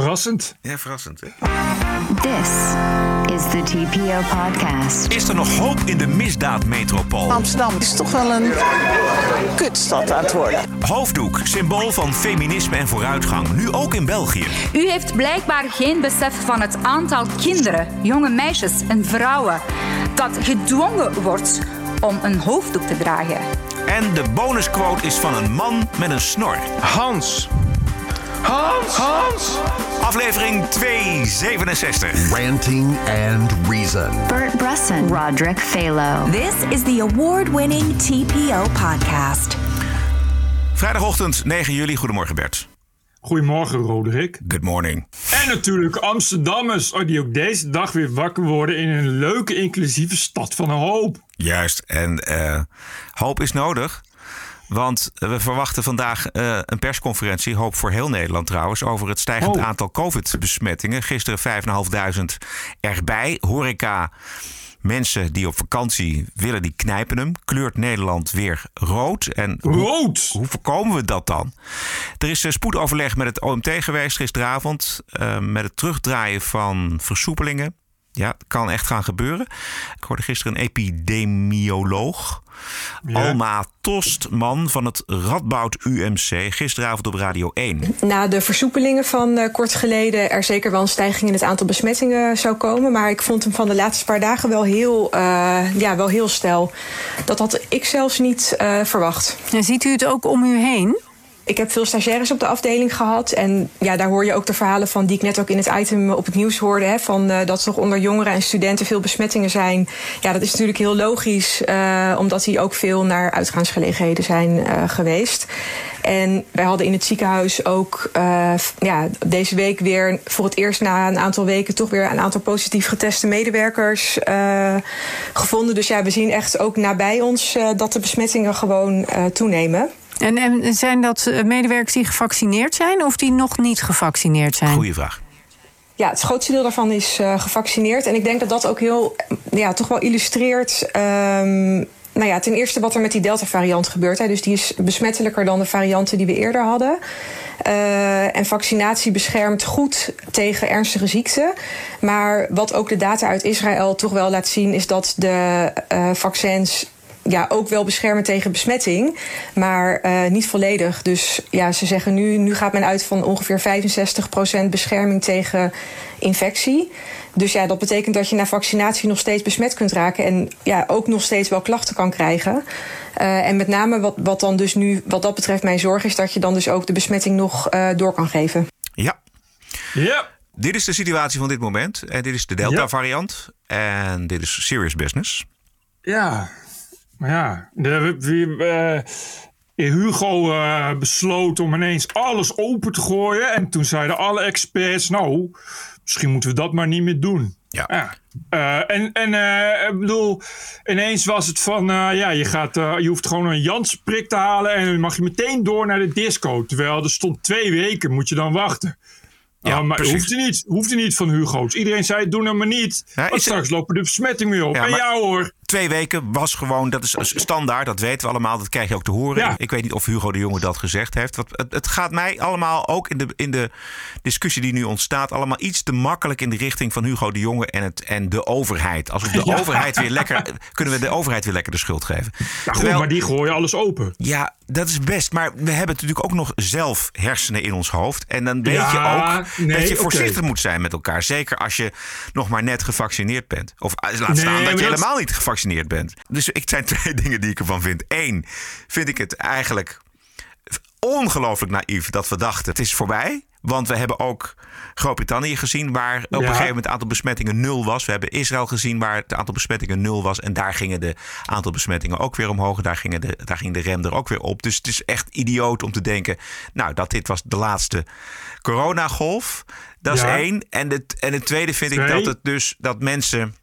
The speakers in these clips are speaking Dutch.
Verrassend. Ja, verrassend. Hè? This is the TPO podcast. Is er nog hoop in de misdaadmetropool? Amsterdam is toch wel een kutstad aan het worden. Hoofddoek, symbool van feminisme en vooruitgang. Nu ook in België. U heeft blijkbaar geen besef van het aantal kinderen, jonge meisjes en vrouwen dat gedwongen wordt om een hoofddoek te dragen. En de bonusquote is van een man met een snor. Hans. Hans. Hans. Aflevering 267. Ranting and Reason. Bert Bresson, Roderick Phalo. This is the award winning TPO podcast. Vrijdagochtend 9 juli. Goedemorgen Bert. Goedemorgen, Roderick. Good morning. En natuurlijk Amsterdammers oh, die ook deze dag weer wakker worden in een leuke, inclusieve stad van hoop. Juist. En eh, hoop is nodig. Want we verwachten vandaag eh, een persconferentie, hoop voor heel Nederland trouwens, over het stijgend Oh. aantal COVID-besmettingen. Gisteren 5.500 erbij. Horeca, mensen die op vakantie willen, die knijpen hem. Kleurt Nederland weer rood. En Rood. hoe voorkomen we dat dan? Er is eh, spoedoverleg met het OMT geweest gisteravond. eh, met het terugdraaien van versoepelingen. Ja, kan echt gaan gebeuren. Ik hoorde gisteren een epidemioloog. Ja. Alma Tostman van het Radboud UMC. Gisteravond op Radio 1. na de versoepelingen van eh, kort geleden er zeker wel een stijging in het aantal besmettingen zou komen. Maar ik vond hem van de laatste paar dagen wel heel, eh, ja, wel heel stijl. Dat had ik zelfs niet eh, verwacht. En ziet u het ook om u heen? Ik heb veel stagiaires op de afdeling gehad. En ja, daar hoor je ook de verhalen van die ik net ook in het item op het nieuws hoorde. Hè, van, eh, dat toch onder jongeren en studenten veel besmettingen zijn. Ja, dat is natuurlijk heel logisch. eh, omdat die ook veel naar uitgaansgelegenheden zijn eh, geweest. En wij hadden in het ziekenhuis ook ja, deze week weer voor het eerst na een aantal weken toch weer een aantal positief geteste medewerkers gevonden. Dus ja, we zien echt ook nabij ons dat de besmettingen gewoon toenemen. En, en zijn dat eh, medewerkers die gevaccineerd zijn of die nog niet gevaccineerd zijn? Goeie vraag. Ja, het grootste deel daarvan is eh, gevaccineerd. En ik denk dat dat ook heel, ja, toch wel illustreert. ehm, nou ja, ten eerste wat er met die Delta-variant gebeurt. Hè. Dus die is besmettelijker dan de varianten die we eerder hadden. Eh, en vaccinatie beschermt goed tegen ernstige ziekten. Maar wat ook de data uit Israël toch wel laat zien, is dat de eh, vaccins ja, ook wel beschermen tegen besmetting, maar eh, niet volledig. Dus ja, ze zeggen nu, nu gaat men uit van ongeveer 65% bescherming tegen infectie. Dus ja, dat betekent dat je na vaccinatie nog steeds besmet kunt raken en ja, ook nog steeds wel klachten kan krijgen. Eh, en met name wat, wat dan dus nu, wat dat betreft, mijn zorg is dat je dan dus ook de besmetting nog eh, door kan geven. Ja, Ja. dit is de situatie van dit moment. En dit is de Delta-variant. En dit is serious business. Ja. Ja, de, we, eh, Hugo eh, besloot om ineens alles open te gooien. En toen zeiden alle experts, nou, misschien moeten we dat maar niet meer doen. Ja. Eh, en en ik bedoel, ineens was het van, ja, je, gaat, je hoeft gewoon een Jansprik te halen en dan mag je meteen door naar de disco. Terwijl er stond twee weken, moet je dan wachten. Ja, Ja, maar precies. hoeft er niet, hoeft niet van Hugo's. Iedereen zei, doe nou maar niet. Ja, want straks lopen de besmetting weer op. Ja, en maar- jou hoor. Twee weken was gewoon, dat is standaard, dat weten we allemaal, dat krijg je ook te horen. Ja. Ik weet niet of Hugo de Jonge dat gezegd heeft. Want het, het gaat mij allemaal, ook in de, in de discussie die nu ontstaat, allemaal iets te makkelijk in de richting van Hugo de Jonge en, het, en de overheid. Alsof de Ja. overheid weer lekker, kunnen we de overheid weer lekker de schuld geven. Ja, goed, Terwijl- maar die gooien alles open. Ja, dat is best. Maar we hebben natuurlijk ook nog zelf hersenen in ons hoofd. En dan weet je ook nee, dat je voorzichtig moet zijn met elkaar. Zeker als je nog maar net gevaccineerd bent. Of eh, laat staan Nee, dat je helemaal niet gevaccineerd bent. Dus ik zijn twee dingen die ik ervan vind. Eén, vind ik het eigenlijk ongelooflijk naïef dat we dachten het is voorbij. Want we hebben ook Groot-Brittannië gezien waar op een gegeven moment het aantal besmettingen nul was. We hebben Israël gezien waar het aantal besmettingen nul was. En daar gingen de aantal besmettingen ook weer omhoog. Daar, gingen de, daar ging de rem er ook weer op. Dus het is echt idioot om te denken nou, dat dit was de laatste coronagolf. Dat is één. En het, en het tweede vind ik dat het dus dat mensen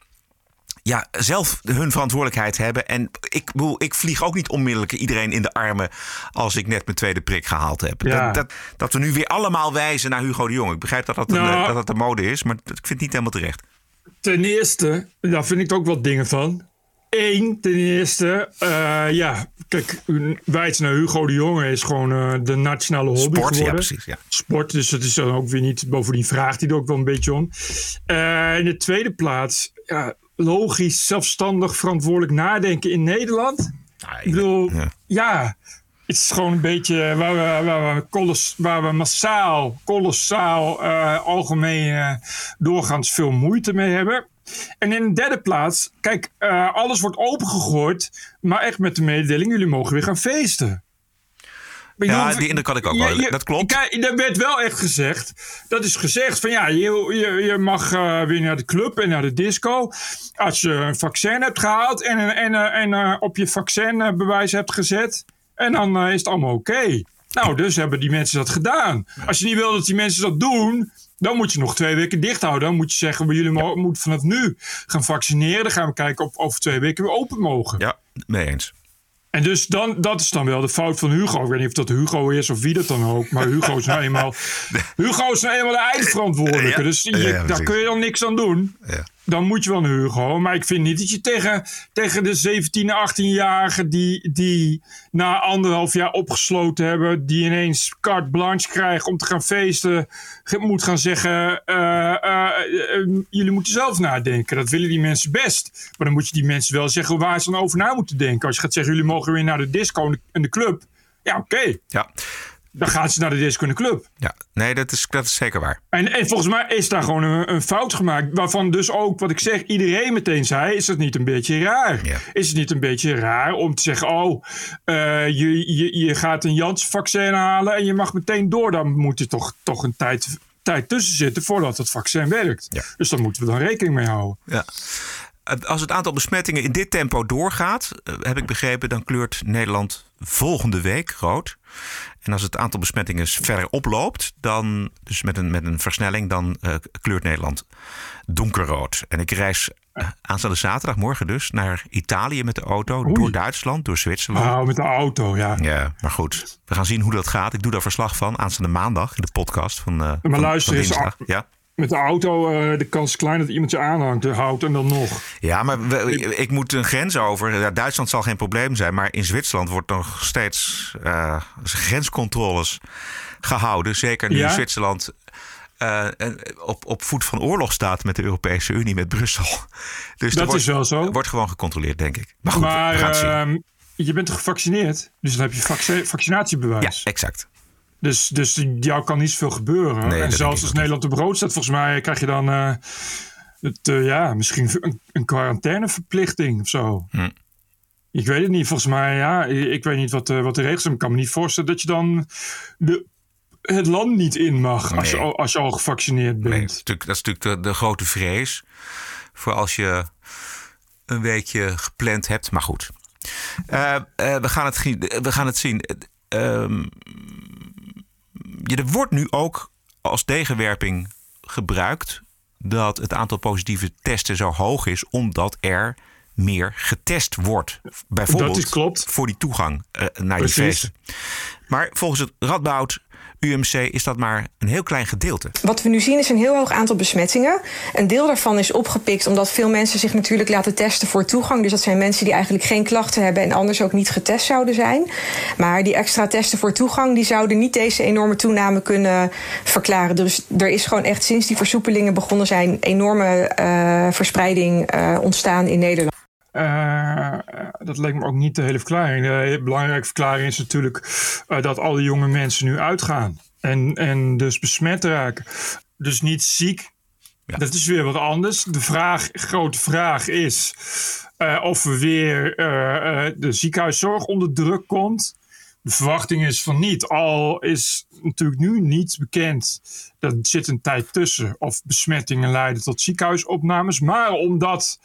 ja, zelf hun verantwoordelijkheid hebben. En ik, bedoel, ik vlieg ook niet onmiddellijk iedereen in de armen als ik net mijn tweede prik gehaald heb. Ja. Dat, dat, dat we nu weer allemaal wijzen naar Hugo de Jong. Ik begrijp dat dat, een, Nou. dat, dat de mode is, maar ik vind het niet helemaal terecht. Ten eerste, daar vind ik ook wat dingen van. Eén, ten eerste, eh, ja, kijk, wijs naar Hugo de Jonge is gewoon eh, de nationale hobby Sport, ja, precies. Ja. Sport, dus dat is dan ook weer niet, bovendien vraagt hij er ook wel een beetje om. Eh, in de tweede plaats, ja, logisch, zelfstandig, verantwoordelijk nadenken in Nederland. Ik bedoel, ja. ja. het is gewoon een beetje waar we, waar we, kolos, waar we massaal, kolossaal, eh, algemeen eh, doorgaans veel moeite mee hebben. En in de derde plaats, kijk, eh, alles wordt opengegooid, maar echt met de mededeling, jullie mogen weer gaan feesten. Ja, die indruk had ik ook wel. je- Dat klopt. Kijk, er werd wel echt gezegd. Dat is gezegd van ja, je, je, je mag eh, weer naar de club en naar de disco. Als je een vaccin hebt gehaald en, en, eh, en eh, op je vaccinbewijs hebt gezet. En dan is het allemaal oké. Nou, dus hebben die mensen dat gedaan. Als je niet wil dat die mensen dat doen. Dan moet je nog twee weken dicht houden. Dan moet je zeggen, maar jullie mo- moeten vanaf nu gaan vaccineren. Dan gaan we kijken of over twee weken weer open mogen. Ja, mee eens. En dus dan, dat is dan wel de fout van Hugo. Ik weet niet of dat Hugo is of wie dat dan ook. Maar Hugo is nou eenmaal, Hugo is nou eenmaal de eindverantwoordelijke. Dus je- daar kun je dan niks aan doen. Ja. Dan moet je wel naar Hugo. Maar ik vind niet dat je tegen, tegen de 17, 18-jarigen die, die na anderhalf jaar opgesloten hebben, die ineens carte blanche krijgen om te gaan feesten, moet gaan zeggen: eh, eh, eh, jullie moeten zelf nadenken. Dat willen die mensen best. Maar dan moet je die mensen wel zeggen waar ze dan over na moeten denken. Als je gaat zeggen: jullie mogen weer naar de disco en de club. Ja, oké. Ja. Dan gaan ze naar de disco en de club. ja. Nee, dat is, dat is zeker waar. En, en volgens mij is daar gewoon een, een fout gemaakt. Waarvan dus ook, wat ik zeg, iedereen meteen zei: is het niet een beetje raar? Ja. Is het niet een beetje raar om te zeggen: oh, eh, je, je, je gaat een Janssen-vaccin halen en je mag meteen door? Dan moet er toch, toch een tijd, tijd tussen zitten voordat het vaccin werkt. Ja. Dus daar moeten we dan rekening mee houden. Ja. Als het aantal besmettingen in dit tempo doorgaat, eh, heb ik begrepen, dan kleurt Nederland volgende week rood. En als het aantal besmettingen verder oploopt, dan, dus met een, met een versnelling, dan eh, kleurt Nederland donkerrood. En ik reis eh, aanstaande zaterdag, morgen dus, naar Italië met de auto, door Duitsland, door Zwitserland. Nou, met de auto, ja. Ja, maar goed. We gaan zien hoe dat gaat. Ik doe daar verslag van aanstaande maandag in de podcast van, eh van, luister van eens, dinsdag. Ja. Met de auto, eh, de kans is klein dat iemand je aanhangt, houdt en dan nog. Ja, maar we- ik, moet een grens over. Ja, Duitsland zal geen probleem zijn, maar in Zwitserland wordt nog steeds eh, grenscontroles gehouden. Zeker nu Ja? Zwitserland eh, op, op voet van oorlog staat met de Europese Unie, met Brussel. Dus Dat wordt, is wel zo. wordt gewoon gecontroleerd, denk ik. Maar goed, maar ehm, je bent toch gevaccineerd? Dus dan heb je vac- Ja, vaccinatiebewijs. exact. Dus, dus jou kan niet zoveel gebeuren. Nee, en zelfs als Nederland op rood staat, volgens mij krijg je dan eh, het, eh, ja, misschien een, een quarantaineverplichting of zo. Hm. Ik weet het niet. Volgens mij, ja, ik weet niet wat, de- wat de regels zijn. Ik kan me niet voorstellen dat je dan de, het land niet in mag als, je, als je al gevaccineerd bent. Nee, dat is natuurlijk, dat is natuurlijk de, de grote vrees. Voor als je een weekje gepland hebt. Maar goed. Eh, eh, we, gaan het, we gaan het zien. Ehm, je- er wordt nu ook als tegenwerping gebruikt dat het aantal positieve testen zo hoog is, omdat er meer getest wordt. Bijvoorbeeld Dat is klopt. voor die toegang eh, naar Precies. die feesten. Maar volgens het Radboud UMC is dat maar een heel klein gedeelte. Wat we nu zien is een heel hoog aantal besmettingen. Een deel daarvan is opgepikt omdat veel mensen zich natuurlijk laten testen voor toegang. Dus dat zijn mensen die eigenlijk geen klachten hebben en anders ook niet getest zouden zijn. Maar die extra testen voor toegang die zouden niet deze enorme toename kunnen verklaren. Dus er is gewoon echt sinds die versoepelingen begonnen zijn enorme eh, verspreiding eh, ontstaan in Nederland. Eh, dat lijkt me ook niet de hele verklaring. De belangrijke verklaring is natuurlijk eh, dat alle jonge mensen nu uitgaan. En, en dus besmet raken. Dus niet ziek. Ja. Dat is weer wat anders. De vraag, grote vraag is eh, of we weer de ziekenhuiszorg onder druk komt. De verwachting is van niet. Al is natuurlijk nu niet bekend. Dat zit een tijd tussen. Of besmettingen leiden tot ziekenhuisopnames. Maar omdat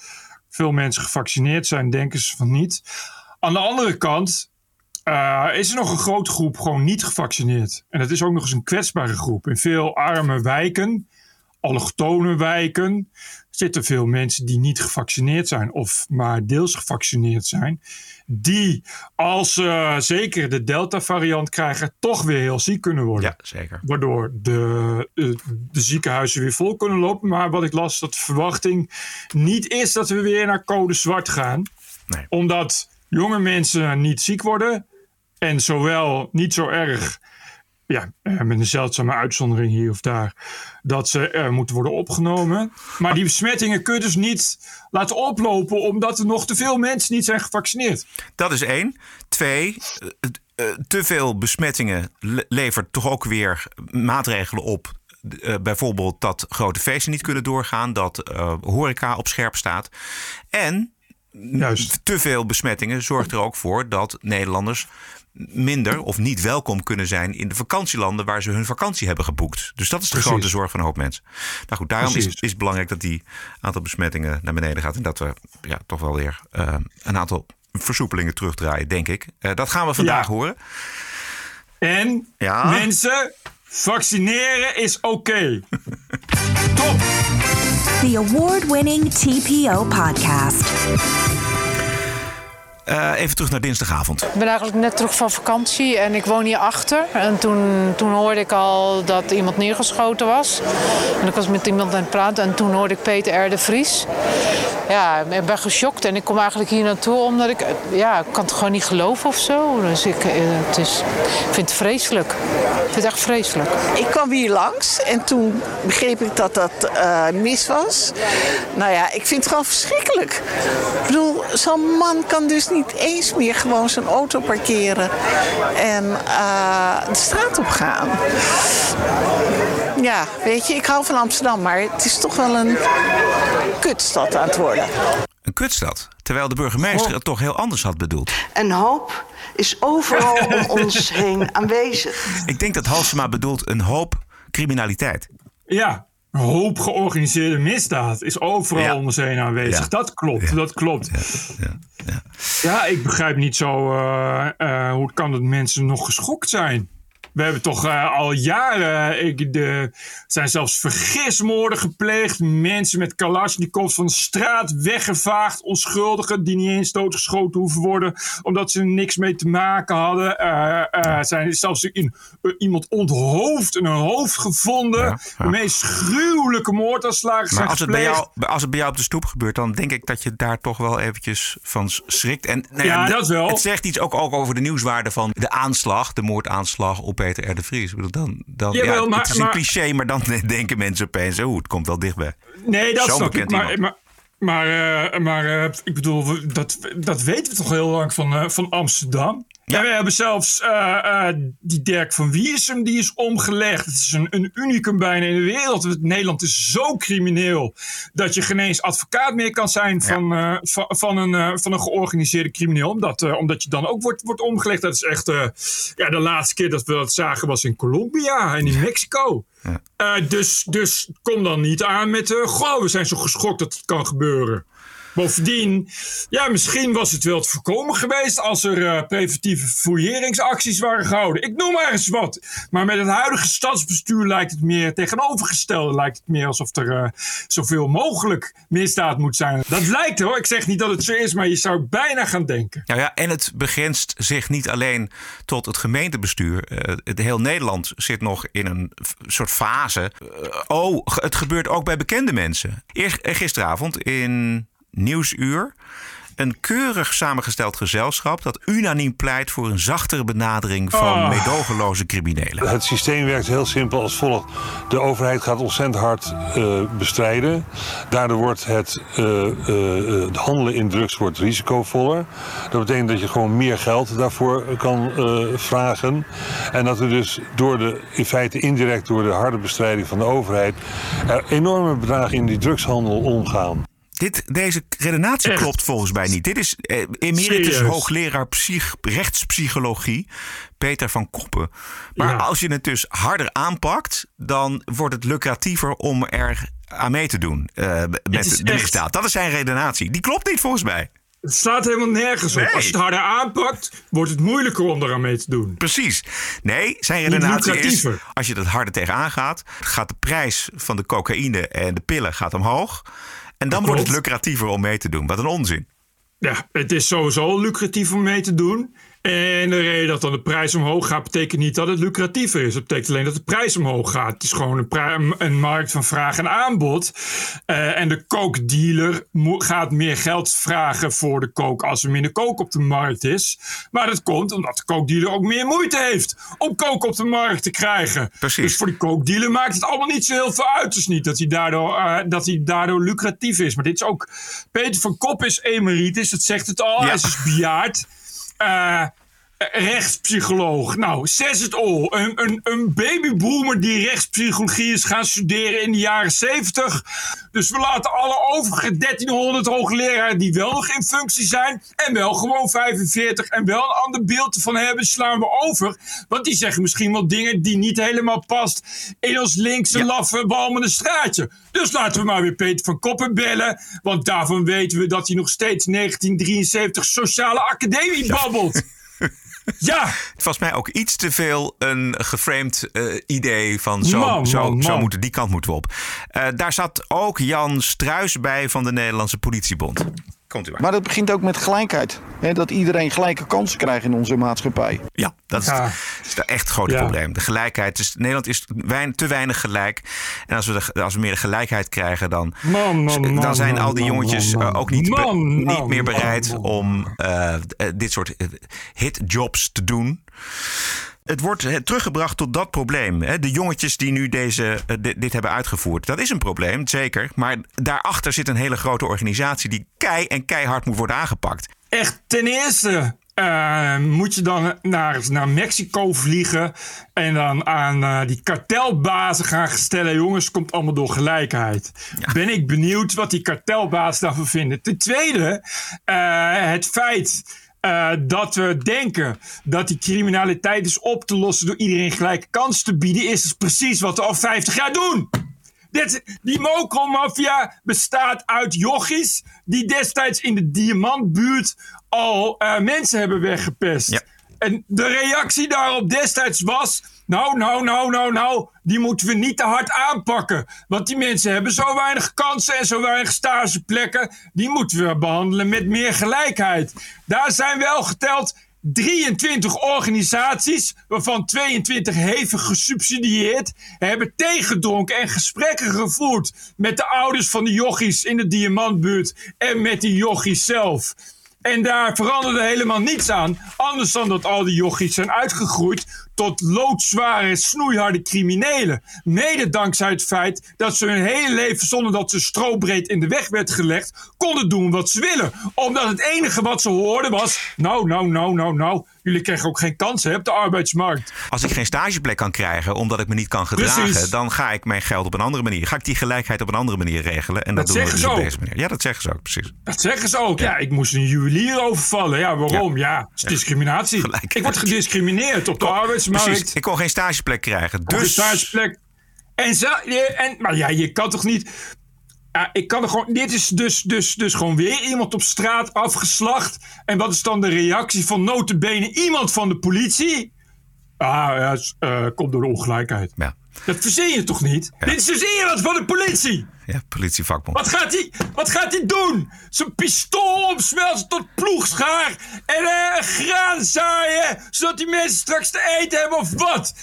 veel mensen gevaccineerd zijn, denken ze van niet. Aan de andere kant eh, is er nog een grote groep gewoon niet gevaccineerd. En dat is ook nog eens een kwetsbare groep. In veel arme wijken, allochtone wijken, zitten veel mensen die niet gevaccineerd zijn of maar deels gevaccineerd zijn. Die, als ze zeker de Delta-variant krijgen, toch weer heel ziek kunnen worden. Ja, zeker. Waardoor de, de, de ziekenhuizen weer vol kunnen lopen. Maar wat ik las, dat de verwachting niet is dat we weer naar code zwart gaan. Nee. Omdat jonge mensen niet ziek worden. En zowel niet zo erg, ja, eh, met een zeldzame uitzondering hier of daar, dat ze eh, moeten worden opgenomen. Maar die besmettingen kun je dus niet laten oplopen omdat er nog te veel mensen niet zijn gevaccineerd. Dat is één. Twee, eh, te veel besmettingen le- levert toch ook weer maatregelen op. Bijvoorbeeld dat grote feesten niet kunnen doorgaan, dat horeca op scherp staat. En Juist. te veel besmettingen zorgt er ook voor dat Nederlanders minder of niet welkom kunnen zijn in de vakantielanden waar ze hun vakantie hebben geboekt. Dus dat is de Precies. grote zorg van een hoop mensen. Nou goed, daarom is, Precies. is het belangrijk dat die aantal besmettingen naar beneden gaat en dat we ja, toch wel weer eh, een aantal versoepelingen terugdraaien, denk ik. Eh, dat gaan we vandaag Ja. horen. En Ja. mensen, vaccineren is oké. Top! The award winning TPO podcast. Eh, even terug naar dinsdagavond. Ik ben eigenlijk net terug van vakantie en ik woon hier achter. En toen, toen hoorde ik al dat iemand neergeschoten was. En ik was met iemand aan het praten en toen hoorde ik Peter R. de Vries. Ja, ik ben geschokt en ik kom eigenlijk hier naartoe omdat ik... Ja, ik kan het gewoon niet geloven of zo. Dus ik, eh, het is, ik vind het vreselijk. Ik vind het echt vreselijk. Ik kwam hier langs en toen begreep ik dat dat eh, mis was. Nou ja, ik vind het gewoon verschrikkelijk. Ik bedoel, zo'n man kan dus niet eens meer gewoon zijn auto parkeren en eh, de straat op gaan. Ja, weet je, ik hou van Amsterdam, maar het is toch wel een kutstad aan het worden. Een kutstad. Terwijl de burgemeester het toch heel anders had bedoeld. En hoop is overal om ons heen aanwezig. Ik denk dat Halsema bedoelt een hoop criminaliteit. Ja, een hoop georganiseerde misdaad is overal Ja. om ons heen aanwezig. Ja. Dat klopt, dat klopt. Ja, ik begrijp niet zo eh, hoe het kan dat mensen nog geschokt zijn. We hebben toch eh, al jaren. Ik, de, zijn zelfs vergismoorden gepleegd. Mensen met Kalashnikovs van de straat weggevaagd. Onschuldigen die niet eens doodgeschoten hoeven worden. Omdat ze er niks mee te maken hadden. Eh, eh, zijn zelfs in, iemand onthoofd en een hoofd gevonden. Ja, ja. De meest gruwelijke moordaanslagen zijn als het, bij jou, als het bij jou op de stoep gebeurt, dan denk ik dat je daar toch wel eventjes van schrikt. En nou Ja, dat wel. Het zegt iets ook, ook over de nieuwswaarde van de aanslag, de moordaanslag op Peter R. de Vries. Ik bedoel, dan, dan, ja, maar- het is een maar- cliché, maar dan denken mensen opeens, oh, het komt wel dichtbij. Nee, dat Zo'n snap ik. Maar, maar, maar, eh, maar eh, ik bedoel, dat, dat weten we toch heel lang van, eh, van Amsterdam. Ja. We hebben zelfs eh, eh, die Dirk van Wiersum, die is omgelegd. Het is een, een unicum bijna in de wereld. Nederland is zo crimineel dat je geen eens advocaat meer kan zijn van, eh, van, van, een, van een georganiseerde crimineel. Omdat, omdat je dan ook wordt, wordt omgelegd. Dat is echt, ja, de laatste keer dat we dat zagen was in Colombia en in Mexico. Dus, dus kom dan niet aan met, goh, we zijn zo geschokt dat het kan gebeuren. Bovendien, ja, misschien was het wel te voorkomen geweest als er eh, preventieve fouilleringsacties waren gehouden. Ik noem maar eens wat. Maar met het huidige stadsbestuur lijkt het meer tegenovergestelde. Lijkt het meer alsof er eh, zoveel mogelijk misdaad moet zijn. Dat lijkt hoor. Ik zeg niet dat het zo is, maar je zou bijna gaan denken. Nou ja, en het begrenst zich niet alleen tot het gemeentebestuur. Eh, het heel Nederland zit nog in een soort fase. Oh, het gebeurt ook bij bekende mensen. Eerst, gisteravond in Nieuwsuur. Een keurig samengesteld gezelschap dat unaniem pleit voor een zachtere benadering van Oh. meedogenloze criminelen. Het systeem werkt heel simpel als volgt. De overheid gaat ontzettend hard eh, bestrijden. Daardoor wordt het eh, eh, eh, handelen in drugs wordt risicovoller. Dat betekent dat je gewoon meer geld daarvoor kan eh, vragen. En dat er dus door de, in feite indirect door de harde bestrijding van de overheid... er enorme bedragen in die drugshandel omgaan. Dit, deze redenatie Echt? klopt volgens mij niet. Dit is eh, emeritus Serieus? hoogleraar psych, rechtspsychologie, Peter van Koppen. Maar Ja. als je het dus harder aanpakt, dan wordt het lucratiever om er aan mee te doen eh, met de misdaad. Dat is zijn redenatie. Die klopt niet volgens mij. Het staat helemaal nergens op. Als je het harder aanpakt, wordt het moeilijker om eraan mee te doen. Precies. Nee, zijn redenatie is, als je het harder tegenaan gaat, gaat de prijs van de cocaïne en de pillen gaat omhoog. En dan wordt het lucratiever om mee te doen. Wat een onzin. Ja, het is sowieso lucratief om mee te doen. En de reden dat dan de prijs omhoog gaat, betekent niet dat het lucratiever is. Het betekent alleen dat de prijs omhoog gaat. Het is gewoon een, markt van vraag en aanbod. Eh, en de kookdealer gaat meer geld vragen voor de kook als er minder kook op de markt is. Maar dat komt omdat de kookdealer ook meer moeite heeft om kook op de markt te krijgen. Precies. Dus voor die kookdealer maakt het allemaal niet zo heel veel uit. Dus niet dat hij daardoor, eh, dat hij daardoor lucratief is. Maar dit is ook. Peter van Kop is emeritus, dat zegt het al. Ja. Hij is dus bejaard. Eh, rechtspsycholoog. Nou, says it all. Een, een, een babyboomer die rechtspsychologie is gaan studeren in de jaren 70. Dus we laten alle overige 1300 hoogleraren die wel nog in functie zijn. En wel gewoon 45 en wel een ander beeld ervan hebben, slaan we over. Want die zeggen misschien wel dingen die niet helemaal past in ons linkse laffe walmende straatje. Dus laten we maar weer Peter van Koppen bellen. Want daarvan weten we dat hij nog steeds 1973 sociale academie babbelt. Ja, Volgens mij ook iets te veel een geframed eh, idee van zo, Man, zo, man, zo moeten, die kant moeten we op. Eh, daar zat ook Jan Struis bij van de Nederlandse Politiebond. Komt u maar. Maar dat begint ook met gelijkheid. Hè, dat iedereen gelijke kansen krijgt in onze maatschappij. Ja, dat is, Ja. dat is het echt grote Ja. probleem. De gelijkheid. Dus Nederland is wein- te weinig gelijk. En als we, de, als we meer de gelijkheid krijgen, dan, Man, man, man, dan zijn man, al die man, jongetjes man, eh, man. ook niet, be- Man, niet meer bereid man. om eh, eh, dit soort hitjobs te doen. Het wordt teruggebracht tot dat probleem. De jongetjes die nu deze, eh, di- dit hebben uitgevoerd. Dat is een probleem, zeker. Maar daarachter zit een hele grote organisatie die kei en keihard moet worden aangepakt. echt ten eerste eh, moet je dan naar, naar Mexico vliegen en dan aan eh, die kartelbazen gaan stellen: jongens, komt allemaal door gelijkheid. Ben ik benieuwd wat die kartelbazen daarvan vinden. Ten tweede, het feit. Eh, dat we denken dat die criminaliteit is op te lossen door iedereen gelijke kans te bieden, is dus precies wat we al 50 jaar doen. Dit, die mokromafia bestaat uit jochies die destijds in de Diamantbuurt al eh, mensen hebben weggepest. Ja. En de reactie daarop destijds was... Nou, nou, nou, nou, nou, die moeten we niet te hard aanpakken. Want die mensen hebben zo weinig kansen en zo weinig stageplekken. Die moeten we behandelen met meer gelijkheid. Daar zijn wel geteld 23 organisaties, waarvan 22 hevig gesubsidieerd, hebben tegendronken en gesprekken gevoerd met de ouders van de jochies in de Diamantbuurt en met die jochies zelf. En daar veranderde helemaal niets aan, anders dan dat al die jochies zijn uitgegroeid tot loodzware, snoeiharde criminelen. Mede dankzij het feit dat ze hun hele leven, zonder dat ze strobreed in de weg werd gelegd, konden doen wat ze willen. Omdat het enige wat ze hoorden was: nou, nou, nou, nou, nou, jullie krijgen ook geen kansen op de arbeidsmarkt. Als ik geen stageplek kan krijgen omdat ik me niet kan gedragen, Precies. dan ga ik mijn geld op een andere manier. Ga ik die gelijkheid op een andere manier regelen. En dat, Dat doen we dus op ook. deze manier. Ja, dat zeggen ze ook, precies. Dat zeggen ze ook. Ja, ik moest een juwelier overvallen. Ja, waarom? Ja, het is discriminatie. Ik word gediscrimineerd op de arbeidsmarkt. Precies. Ik kon geen stageplek krijgen. Dus stageplek. En, zo, en, maar ja, je kan toch niet. Ja, ik kan er gewoon. Dit is dus, dus, dus gewoon weer iemand op straat afgeslacht. En wat is dan de reactie van notabene iemand van de politie? Ah, ja, eh, komt door de ongelijkheid. ja, Dat verzin je toch niet? Dit is dus iemand van de politie. ja politievakbond. Wat gaat hij wat gaat hij doen? Zijn pistool omsmelten tot ploegschaar en eh, graan zaaien, zodat die mensen straks te eten hebben of wat?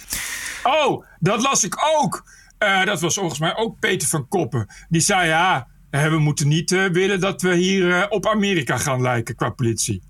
Oh, dat las ik ook. Eh, dat was volgens mij ook Peter van Koppen. Die zei ja, eh, we moeten niet eh, willen dat we hier op Amerika gaan lijken qua politie.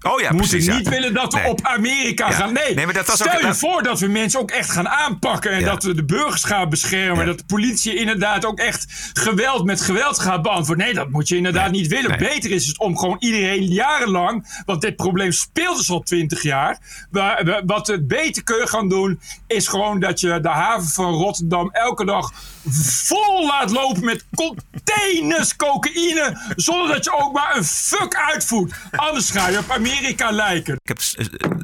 Oh ja, moeten precies. ja. niet willen dat we Nee. op Amerika Ja. gaan. Nee, Nee, maar dat was stel ook- je dat- voor dat we mensen ook echt gaan aanpakken. En Ja. dat we de burgers gaan beschermen. Dat de politie inderdaad ook echt geweld met geweld gaat beantwoorden. Nee, dat moet je inderdaad niet willen. Beter is het om gewoon iedereen jarenlang... Want dit probleem speelt dus al twintig jaar. Wa- wa- Wat we beter kunnen gaan doen... is gewoon dat je de haven van Rotterdam elke dag vol laat lopen met containers cocaïne. Zonder dat je ook maar een fuck uitvoert. Anders ga je op Amerika lijken. Ik heb het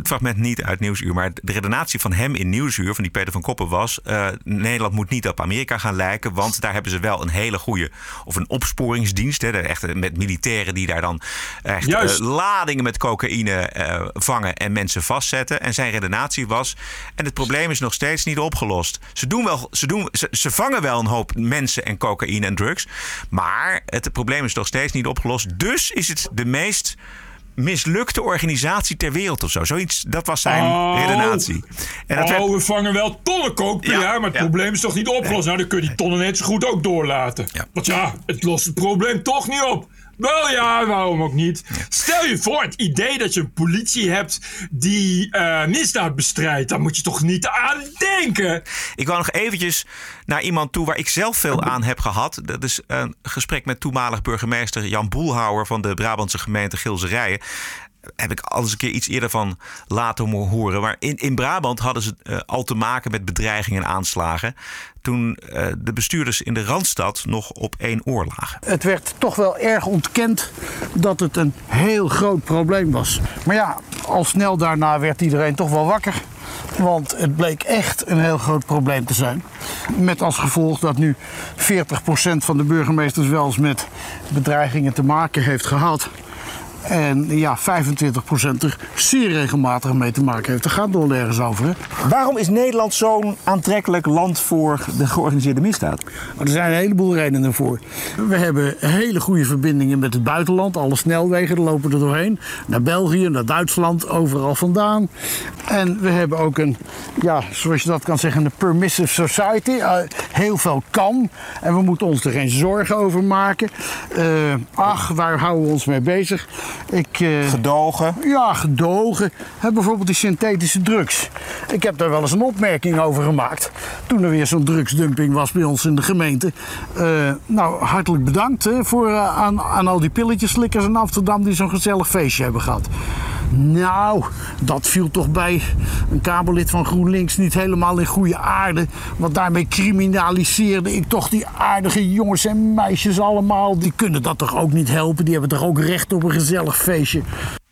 het fragment niet uit Nieuwsuur, maar de redenatie van hem in Nieuwsuur, van die Peter van Koppen, was: eh, Nederland moet niet op Amerika gaan lijken, want daar hebben ze wel een hele goede of een opsporingsdienst, hè, de echte, met militairen die daar dan echt Juist. eh, ladingen met cocaïne eh, vangen en mensen vastzetten. En zijn redenatie was: en het probleem is nog steeds niet opgelost. Ze doen wel, ze doen, ze, ze vangen wel een hoop mensen en cocaïne en drugs, maar het probleem is nog steeds niet opgelost. Dus is het de meest mislukte organisatie ter wereld of zo. Zoiets, dat was zijn Oh. redenatie. En dat oh, werd- we vangen wel tonnen kook per Ja, jaar, maar het ja. probleem is toch niet opgelost? Nou, dan kun je die tonnen net zo goed ook doorlaten. Want ja, het lost het probleem toch niet op. Wel ja, waarom ook niet? Stel je voor, het idee dat je een politie hebt die eh, misdaad bestrijdt, daar moet je toch niet aan denken? Ik wou nog eventjes naar iemand toe waar ik zelf veel aan heb gehad. Dat is een gesprek met toenmalig burgemeester Jan Boelhouwer van de Brabantse gemeente Gilserijen. Heb ik al eens een keer iets eerder van laten horen. Maar in, in Brabant hadden ze eh, al te maken met bedreigingen en aanslagen. Toen eh, de bestuurders in de Randstad nog op één oor lagen. Het werd toch wel erg ontkend dat het een heel groot probleem was. Maar ja, al snel daarna werd iedereen toch wel wakker. Want het bleek echt een heel groot probleem te zijn. Met als gevolg dat nu 40% van de burgemeesters wel eens met bedreigingen te maken heeft gehad. En ja, 25% er zeer regelmatig mee te maken heeft. Daar gaat het wel ergens over. Hè? Waarom is Nederland zo'n aantrekkelijk land voor de georganiseerde misdaad? Maar er zijn een heleboel redenen voor. We hebben hele goede verbindingen met het buitenland. Alle snelwegen er lopen er doorheen. Naar België, naar Duitsland, overal vandaan. En we hebben ook een, ja, zoals je dat kan zeggen, een permissive society. Eh, heel veel kan. En we moeten ons er geen zorgen over maken. Eh, ach, waar houden we ons mee bezig? Ik, eh, Gedogen. ja, gedogen. Hè, bijvoorbeeld die synthetische drugs. Ik heb daar wel eens een opmerking over gemaakt. Toen er weer zo'n drugsdumping was bij ons in de gemeente. Eh, nou, hartelijk bedankt hè, voor, eh, aan, aan al die pilletjeslikkers in Amsterdam die zo'n gezellig feestje hebben gehad. Nou, dat viel toch bij een Kamerlid van GroenLinks niet helemaal in goede aarde. Want daarmee criminaliseerde ik toch die aardige jongens en meisjes allemaal. Die kunnen dat toch ook niet helpen? Die hebben toch ook recht op een gezellig feestje?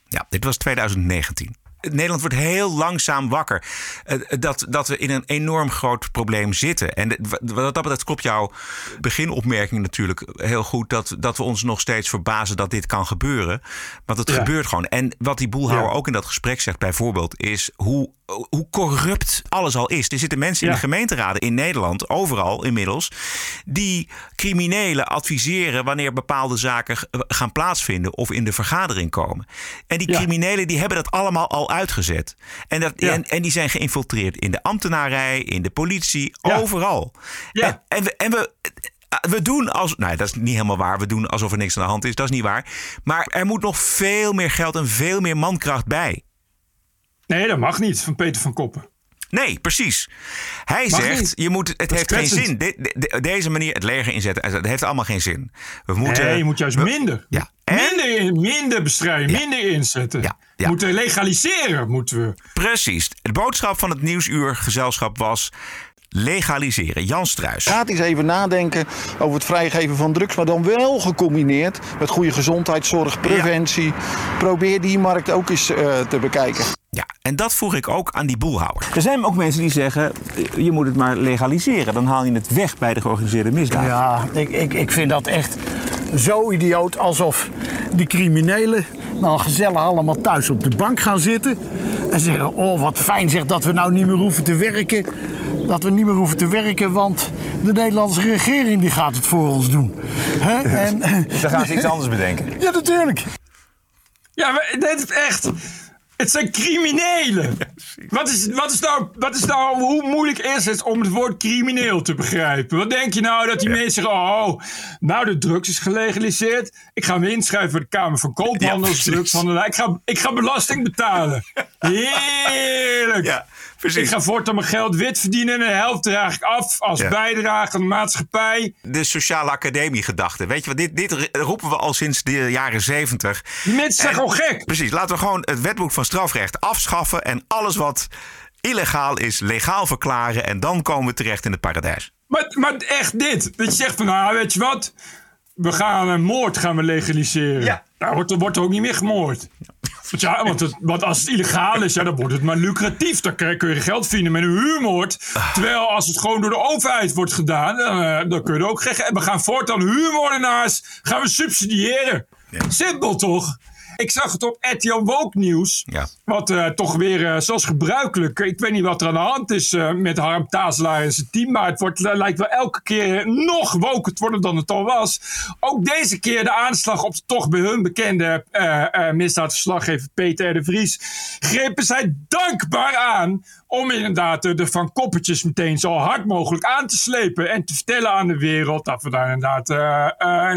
Ja, dit was 2019. Nederland wordt heel langzaam wakker. Eh, Dat, dat we in een enorm groot probleem zitten. En wat dat betreft klopt jouw beginopmerking natuurlijk heel goed. Dat, dat we ons nog steeds verbazen dat dit kan gebeuren. Want het Ja. gebeurt gewoon. En wat die boelhouwer Ja. ook in dat gesprek zegt bijvoorbeeld... is hoe, hoe corrupt alles al is. Er zitten mensen in de gemeenteraden in Nederland, overal inmiddels... die criminelen adviseren wanneer bepaalde zaken g- gaan plaatsvinden... of in de vergadering komen. En die Ja. criminelen die hebben dat allemaal al uitgezet. En, dat, Ja. en, en die zijn geïnfiltreerd in de ambtenarij, in de politie, overal. En, en, we, en we, we doen als. Nou, dat is niet helemaal waar. We doen alsof er niks aan de hand is. Dat is niet waar. Maar er moet nog veel meer geld en veel meer mankracht bij. Nee, dat mag niet van Peter van Koppen. Nee, precies. Hij Mag zegt, niet. je moet, het Dat heeft geen zin. De- de- de- deze manier het leger inzetten, het heeft allemaal geen zin. We moeten, nee, je moet juist we- minder. Ja. En- Minder, in- minder bestrijden, Ja. minder inzetten. Ja, moeten legaliseren, moeten we. Precies. De boodschap van het Nieuwsuur gezelschap was legaliseren. Jan Struis. Gaat eens even nadenken over het vrijgeven van drugs, maar dan wel gecombineerd met goede gezondheidszorg, preventie. Probeer die markt ook eens eh, te bekijken. Ja, en dat vroeg ik ook aan die boelhouwer. Er zijn ook mensen die zeggen, eh, je moet het maar legaliseren. Dan haal je het weg bij de georganiseerde misdaad. Ja, ik, ik, ik vind dat echt zo idioot. Alsof die criminelen nou gezellig allemaal thuis op de bank gaan zitten. En zeggen, oh wat fijn zeg dat we nou niet meer hoeven te werken. Dat we niet meer hoeven te werken, want de Nederlandse regering die gaat het voor ons doen. Hè? En, Dan gaan ze iets anders bedenken. Ja, natuurlijk. Ja, maar dit is echt. Het zijn criminelen. Wat is, wat, is nou, wat is nou, hoe moeilijk is het om het woord crimineel te begrijpen? Wat denk je nou dat die mensen zeggen, oh, nou de drugs is gelegaliseerd. Ik ga me inschrijven voor de Kamer van Koophandel drugshandelaar. Ik ga, ik ga belasting betalen. Heerlijk. Ja, precies. Ik ga voortaan mijn geld wit verdienen en de helft draag ik af als Ja. bijdrage aan de maatschappij. De sociale academie gedachte. Weet je wat, dit, dit roepen we al sinds de jaren zeventig. Die mensen zijn gewoon gek. Precies, laten we gewoon het wetboek van strafrecht afschaffen en alles wat illegaal is, legaal verklaren. En dan komen we terecht in het paradijs. Maar, maar echt dit. Dat je zegt van, nou weet je wat? We gaan een moord gaan we legaliseren. Ja. Nou, wordt er, wordt er ook niet meer gemoord. Want, ja, want, het, want als het illegaal is, ja, dan wordt het maar lucratief. Dan kun je geld verdienen met een huurmoord. Terwijl als het gewoon door de overheid wordt gedaan, dan, eh, dan kun je ook geen... En we gaan voortaan huurmoordenaars gaan we subsidiëren. Simpel toch? Ik zag het op RTL Woke Nieuws. Ja. Wat eh, toch weer, eh, zoals gebruikelijk, ik weet niet wat er aan de hand is eh, met Harm Tazelaar en zijn team. Maar het wordt, lijkt wel elke keer nog woker te worden dan het al was. Ook deze keer de aanslag op toch bij hun bekende misdaadverslaggever Peter de Vries. Grepen zij dankbaar aan om inderdaad de Van Koppetjes meteen zo hard mogelijk aan te slepen. En te vertellen aan de wereld dat we daar inderdaad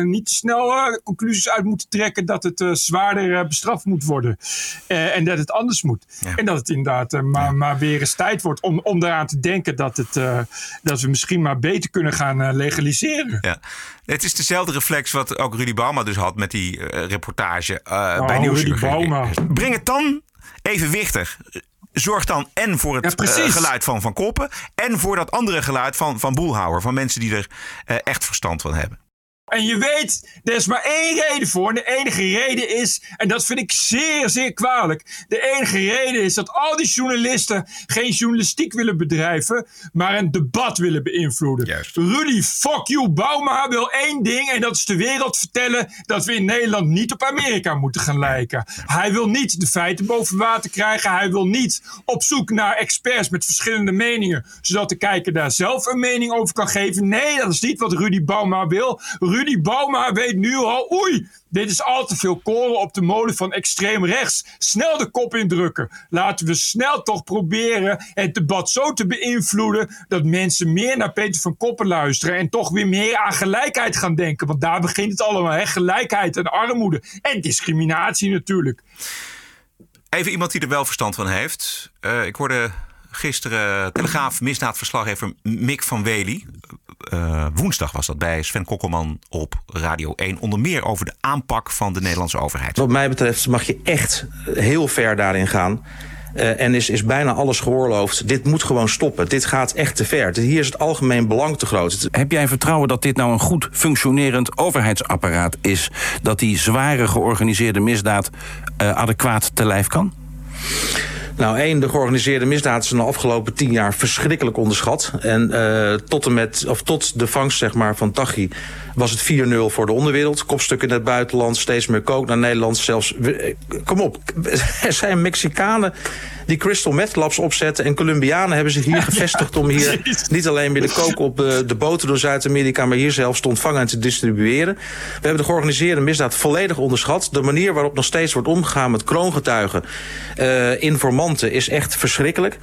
niet te snel conclusies uit moeten trekken dat het zwaarder bestraft moet worden. en dat het anders moet. En dat het inderdaad maar, maar weer eens tijd wordt om, om eraan te denken dat, het, dat we misschien maar beter kunnen gaan legaliseren. Ja. Het is dezelfde reflex wat ook Rudy Bauma dus had met die reportage oh, bij Nieuwsuur. Breng het dan evenwichtig zorg dan en voor het ja, uh, geluid van Van Koppen... en voor dat andere geluid van, van Boelhouwer. Van mensen die er uh, echt verstand van hebben. En je weet, er is maar één reden voor. En de enige reden is, en dat vind ik zeer, zeer kwalijk. De enige reden is dat al die journalisten geen journalistiek willen bedrijven, maar een debat willen beïnvloeden. Juist. Rudy fuck you Bauma wil één ding en dat is de wereld vertellen dat we in Nederland niet op Amerika moeten gaan lijken. Hij wil niet de feiten boven water krijgen. Hij wil niet op zoek naar experts met verschillende meningen, zodat de kijker daar zelf een mening over kan geven. Nee, dat is niet wat Rudy Bauma wil. Rudy Bauma weet nu al, oei, dit is al te veel koren op de molen van extreem rechts. Snel de kop indrukken. Laten we snel toch proberen het debat zo te beïnvloeden dat mensen meer naar Peter van Koppen luisteren en toch weer meer aan gelijkheid gaan denken. Want daar begint het allemaal, hè? gelijkheid en armoede en discriminatie natuurlijk. Even iemand die er wel verstand van heeft. Uh, ik hoorde gisteren Telegraaf misdaadverslaggever Mick van Wely. Uh, woensdag was dat bij Sven Kokkelman op Radio 1. Onder meer over de aanpak van de Nederlandse overheid. Wat mij betreft mag je echt heel ver daarin gaan. Uh, en is, is bijna alles geoorloofd. Dit moet gewoon stoppen. Dit gaat echt te ver. Hier is het algemeen belang te groot. Heb jij vertrouwen dat dit nou een goed functionerend overheidsapparaat is? Dat die zware georganiseerde misdaad uh, adequaat te lijf kan? Nou, één, de georganiseerde misdaad is in de afgelopen tien jaar verschrikkelijk onderschat. En uh, tot, en met, of tot de vangst zeg maar, van Tachi was het 4-0 voor de onderwereld. Kopstuk in het buitenland, steeds meer kook naar Nederland. Zelfs, kom op, er zijn Mexicanen die crystal meth labs opzetten. En Colombianen hebben zich hier gevestigd om hier niet alleen de kook op de, de boten door Zuid-Amerika, maar hier zelfs te ontvangen en te distribueren. We hebben de georganiseerde misdaad volledig onderschat. De manier waarop nog steeds wordt omgegaan met kroongetuigen, uh, informanten, is echt verschrikkelijk.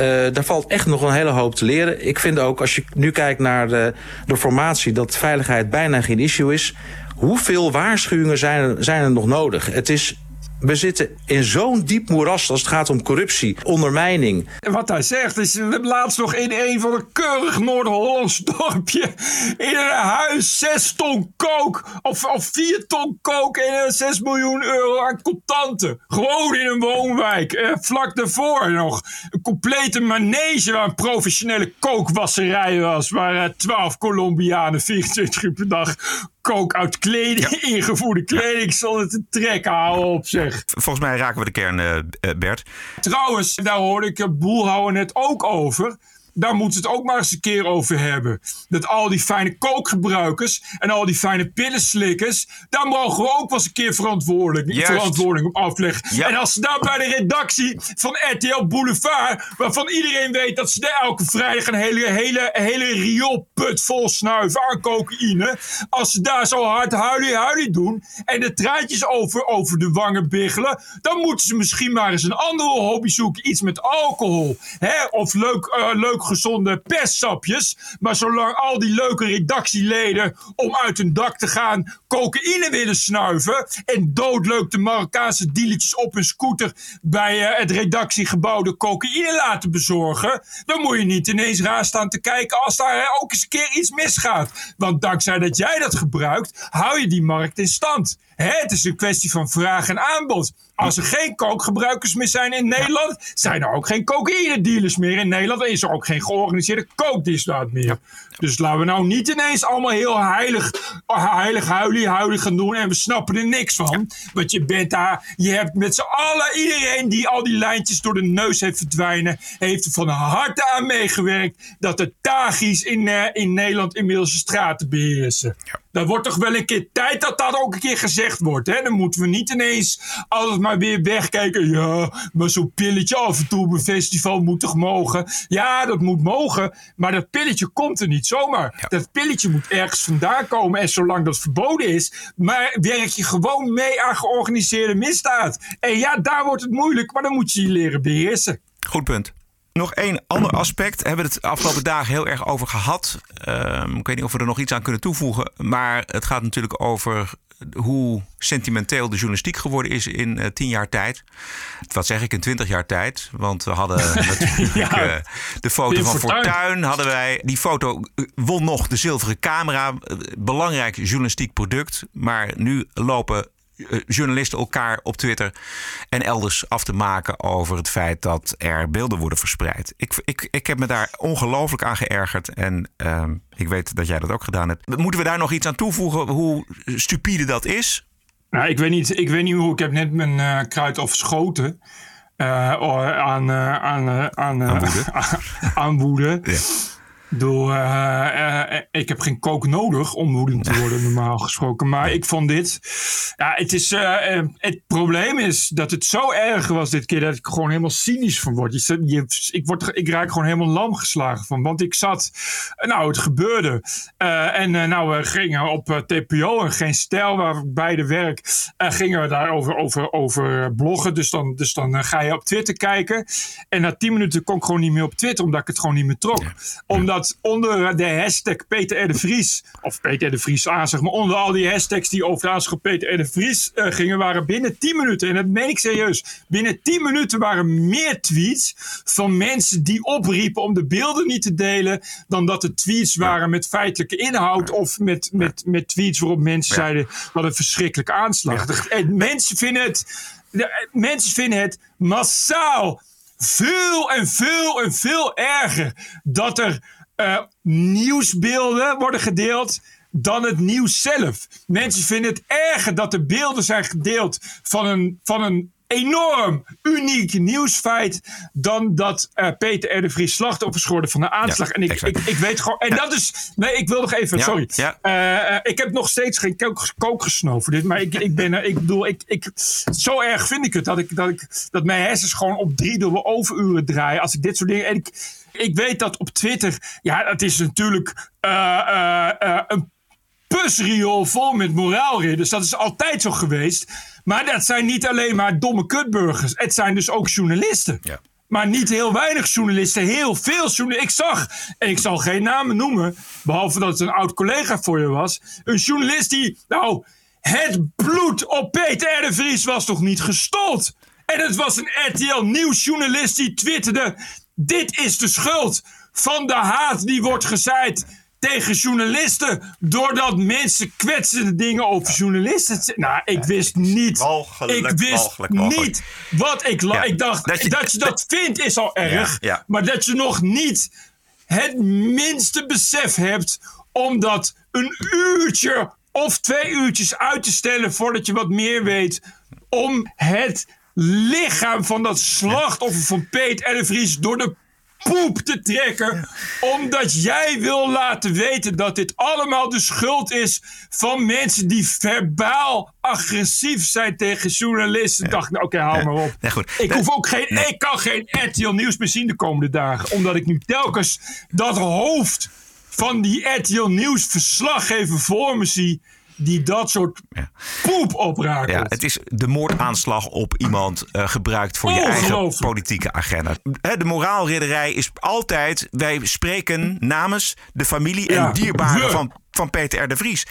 Uh, daar valt echt nog een hele hoop te leren. Ik vind ook, als je nu kijkt naar de, de formatie, dat veiligheid bijna geen issue is. Hoeveel waarschuwingen zijn er, zijn er nog nodig? Het is we zitten in zo'n diep moeras als het gaat om corruptie, ondermijning. En wat hij zegt is, laatst nog in een van een keurig Noord-Hollands dorpje in een huis 6 ton kook of, of 4 ton kook en 6 miljoen euro aan contanten. Gewoon in een woonwijk. Eh, vlak daarvoor nog een complete manege waar een professionele kookwasserij was. Waar uh, 12 Colombianen 24 uur per dag kook uit kleding, ingevoerde kleding zonder te trekken. Hou op zeg. Volgens mij raken we de kern, uh, Bert. Trouwens, daar hoorde ik Boelhouwer net ook over daar moeten we het ook maar eens een keer over hebben. Dat al die fijne kookgebruikers en al die fijne pillenslikkers, daar mogen we ook wel eens een keer verantwoording, verantwoording op afleggen. Ja. En als ze daar bij de redactie van RTL Boulevard, waarvan iedereen weet dat ze daar elke vrijdag een hele, hele, hele rioolput vol snuiven aan cocaïne, als ze daar zo hard huilie huilie doen en de traantjes over, over de wangen biggelen, dan moeten ze misschien maar eens een andere hobby zoeken. Iets met alcohol. Hè? Of leuk, uh, leuk gezonde pestsapjes. Maar zolang al die leuke redactieleden om uit hun dak te gaan cocaïne willen snuiven. En doodleuk de Marokkaanse dealertjes op hun scooter bij uh, het redactiegebouw de cocaïne laten bezorgen. Dan moet je niet ineens raar staan te kijken als daar ook eens een keer iets misgaat. Want dankzij dat jij dat gebruikt, hou je die markt in stand. Hè, het is een kwestie van vraag en aanbod. Als er geen kookgebruikers meer zijn in Nederland, zijn er ook geen cocaïne dealers meer in Nederland. En is er ook geen georganiseerde kookdienstlaat meer. Dus laten we nou niet ineens allemaal heel heilig, heilig huilie, huilie gaan doen. En we snappen er niks van. Want je bent daar, je hebt met z'n allen, iedereen die al die lijntjes door de neus heeft verdwijnen, heeft er van harte aan meegewerkt dat de tagis in, uh, in Nederland inmiddels de straten beheersen. Ja. Dat wordt toch wel een keer tijd dat dat ook een keer gezegd wordt. Hè? Dan moeten we niet ineens altijd maar weer wegkijken. Ja, maar zo'n pilletje af en toe op een festival moet toch mogen? Ja, dat moet mogen. Maar dat pilletje komt er niet zomaar. Dat pilletje moet ergens vandaan komen. En zolang dat verboden is, maar werk je gewoon mee aan georganiseerde misdaad. En ja, daar wordt het moeilijk, maar dan moet je je leren beheersen. Goed punt. Nog één ander aspect. Hebben we het de afgelopen dagen heel erg over gehad. Ehm, ik weet niet of we er nog iets aan kunnen toevoegen. Maar het gaat natuurlijk over hoe sentimenteel de journalistiek geworden is in eh, tien jaar tijd. Wat zeg ik, in twintig jaar tijd. Want we hadden natuurlijk Ja. eh, de foto van. Fortuyn. Hadden wij. Die foto eh, won nog de zilveren camera. Belangrijk journalistiek product. Maar nu lopen journalisten elkaar op Twitter en elders af te maken over het feit dat er beelden worden verspreid. Ik, ik, ik heb me daar ongelooflijk aan geërgerd en ehm, ik weet dat jij dat ook gedaan hebt. Moeten we daar nog iets aan toevoegen hoe stupide dat is? Nou, ik weet niet, ik weet niet hoe. Ik heb net mijn eh, kruid overschoten. eh, oh, aan, eh, aan, eh, aan, eh, Aan woede. aan woede. Door, eh, eh, ik heb geen kook nodig om woedend te worden, normaal gesproken. Maar ik vond dit. Ja, het, is, eh, eh, het probleem is dat het zo erg was dit keer dat ik gewoon helemaal cynisch van word. Je, ik, word, ik raak gewoon helemaal lam geslagen van. Want ik zat. Nou, het gebeurde. Eh, en eh, nou, we gingen op eh, TPO en geen stijl waar beide werk. eh, gingen we daarover over, over bloggen. Dus dan, dus dan eh, ga je op Twitter kijken. En na 10 minuten kon ik gewoon niet meer op Twitter, omdat ik het gewoon niet meer trok. Omdat onder de hashtag Peter R. de Vries, of Peter de Vries aan, zeg maar, onder al die hashtags die over de Peter R. de Vries eh, gingen, waren binnen 10 minuten, en dat meen ik serieus, binnen 10 minuten waren meer tweets van mensen die opriepen om de beelden niet te delen, dan dat er tweets waren met feitelijke inhoud of met, met, met tweets waarop mensen zeiden wat een verschrikkelijke aanslag. En mensen vinden het, de- mensen vinden het massaal veel en veel en veel erger dat er eh, nieuwsbeelden worden gedeeld dan het nieuws zelf. Mensen vinden het erger dat er beelden zijn gedeeld van een, van een enorm uniek nieuwsfeit dan dat eh, Peter R. de Vries slachtoffer is geworden van de aanslag. Ja, en ik, ik, ik weet gewoon... En dat is... Nee, ik wil nog even... Ja, sorry. Eh, ik heb nog steeds geen kook, kook gesnoven. Dit, maar ik, ik ben. Ik bedoel, ik, ik, zo erg vind ik het dat, ik, dat, ik, dat mijn hersens gewoon op drie dubbele overuren draaien. Als ik dit soort dingen... En ik, ik weet dat op Twitter... Ja, het is natuurlijk eh, eh, eh, een pusriool vol met moraalridders. Dat is altijd zo geweest. Maar dat zijn niet alleen maar domme kutburgers. Het zijn dus ook journalisten. Maar niet heel weinig journalisten, heel veel journalisten. Ik zag, en ik zal geen namen noemen, behalve dat het een oud collega voor je was. Een journalist die, nou, het bloed op Peter R. de Vries was toch niet gestold? En het was een RTL Nieuwsjournalist die twitterde: Dit is de schuld van de haat die wordt gezaaid tegen journalisten. Doordat mensen kwetsende dingen over journalisten. Nou, ik wist niet. Walgelijk, ik wist walgelijk, walgelijk. niet wat ik. Ja, ik dacht dat dat je- je dat, vindt is al erg. Ja, ja. Maar dat je nog niet het minste besef hebt om dat een uurtje of twee uurtjes uit te stellen voordat je wat meer weet. Om het lichaam van dat slachtoffer van Peet en de Vries door de poep te trekken. Omdat jij wil laten weten dat dit allemaal de schuld is van mensen die verbaal agressief zijn tegen journalisten. Dacht nou, oké, haal maar op. Nee, goed. Ik, hoef ook geen, Nee. ik kan geen RTL Nieuws meer zien de komende dagen. Omdat ik nu telkens dat hoofd van die RTL Nieuws verslaggever voor me zie. Die dat soort poep oprakelt. Ja, het is de moordaanslag op iemand eh, gebruikt voor je eigen politieke agenda. De moraalridderij is altijd, wij spreken namens de familie Ja, en dierbaren we. van, van Peter R. de Vries.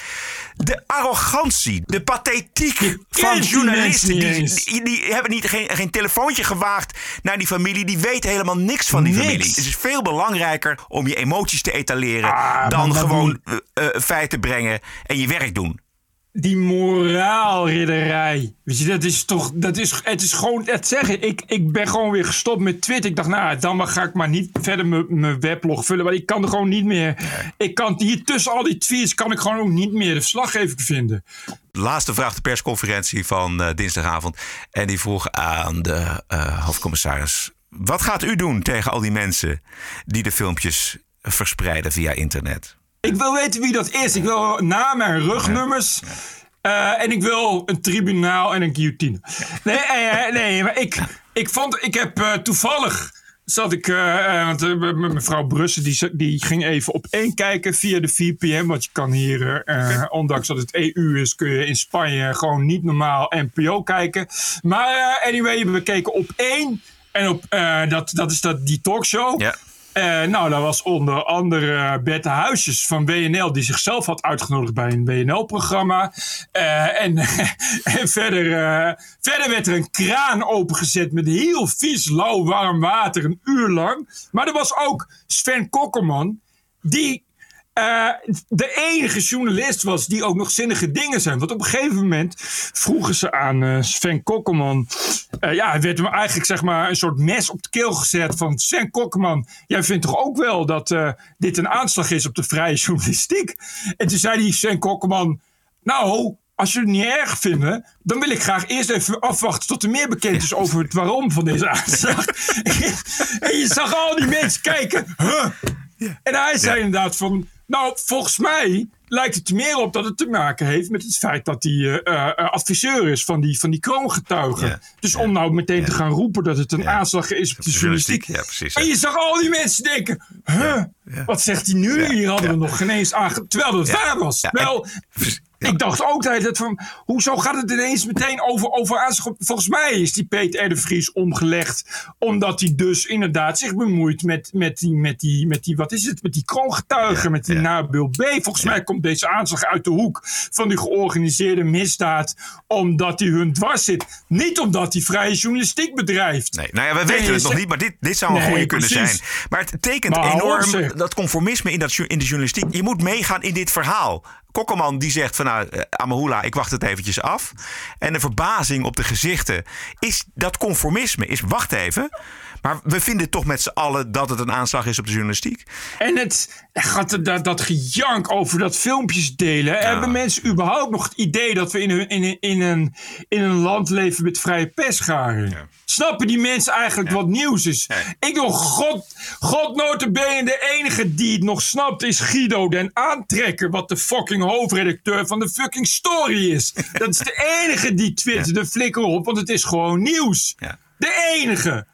De arrogantie, de pathetiek van journalisten. Die, die, die hebben niet, geen, geen telefoontje gewaagd naar die familie. Die weten helemaal niks van die Niks. familie. Het is veel belangrijker om je emoties te etaleren Ah, dan gewoon eh, eh, feiten brengen en je werk doen. Die moraalridderij. Weet je, dat is toch. Dat is, het is gewoon. Het zeggen. Ik, ik ben gewoon weer gestopt met Twitter. Ik dacht, nou, dan ga ik maar niet verder mijn- mijn weblog vullen. Want ik kan er gewoon niet meer. Ik kan hier tussen al die tweets. kan ik gewoon ook niet meer de verslaggever vinden. laatste vraag de persconferentie van eh, dinsdagavond. En die vroeg aan de eh, hoofdcommissaris: Wat gaat u doen tegen al die mensen die de filmpjes verspreiden via internet? Ik wil weten wie dat is. Ik wil namen en rugnummers. Eh, en ik wil een tribunaal en een guillotine. Nee, eh, nee maar ik, ik vond... Ik heb eh, toevallig... Zat ik, want me- me- mevrouw Brussen die, die ging even op één kijken via de VPN. Want je kan hier, ondanks dat het EU is, kun je in Spanje gewoon niet normaal NPO kijken. Maar anyway, we keken op één. En op, dat, dat is dat, die talkshow. Eh, nou, dat was onder andere eh, Bette Huisjes van WNL, die zichzelf had uitgenodigd bij een WNL-programma. Eh, en, en verder, eh, verder werd er een kraan opengezet met heel vies, lauw, warm water, een uur lang. Maar er was ook Sven Kokkerman, die eh, de enige journalist was die ook nog zinnige dingen zei. Want op een gegeven moment vroegen ze aan eh, Sven Kokkelman. eh, ja, hij werd hem eigenlijk zeg maar een soort mes op de keel gezet. Van Sven Kokkelman, jij vindt toch ook wel dat dit een aanslag is op de vrije journalistiek? En toen zei die Sven Kokkelman. Nou, als jullie het niet erg vinden, dan wil ik graag eerst even afwachten tot er meer bekend is over het waarom van deze aanslag. en je zag al die mensen kijken. Huh? En hij zei inderdaad van, nou, volgens mij lijkt het er meer op dat het te maken heeft met het feit dat hij eh, eh, adviseur is van die, van die kroongetuigen. Dus om nou meteen te gaan roepen dat het een aanslag is op de journalistiek. Ja, precies. En je zag al die mensen denken, huh, wat zegt hij nu? Hier hadden we nog geen eens aange... Terwijl het waar was. Wel, ik dacht ook hele tijd van, hoezo gaat het ineens meteen over, over? Volgens mij is die Peter R. Vries omgelegd, omdat hij dus inderdaad zich bemoeit met, met, die, met, die, met die, wat is het, met die kroongetuigen, met die Nabil B. Volgens mij komt deze aanslag uit de hoek van die georganiseerde misdaad, omdat hij hun dwars zit. Niet omdat hij vrije journalistiek bedrijft. Nee, nou ja, we weten het nog niet, maar dit, dit zou een Nee, goede kunnen zijn. Maar het tekent Maar enorm dat conformisme in, dat, in de journalistiek. Je moet meegaan in dit verhaal. Die zegt van nou, eh, Amahula, ik wacht het eventjes af. En de verbazing op de gezichten is dat conformisme. Is wacht even. Maar we vinden toch met z'n allen dat het een aanslag is op de journalistiek. En het gaat dat, dat gejank over dat filmpjes delen. Hebben mensen überhaupt nog het idee dat we in een, in een, in een, in een land leven met vrije persgaren? Snappen die mensen eigenlijk wat nieuws is? Ik wil god, god notabene de enige die het nog snapt is Guido den Aantrekker. Wat de fucking hoofdredacteur van de fucking story is. Dat is de enige die twittert de flikker op, want het is gewoon nieuws. De enige.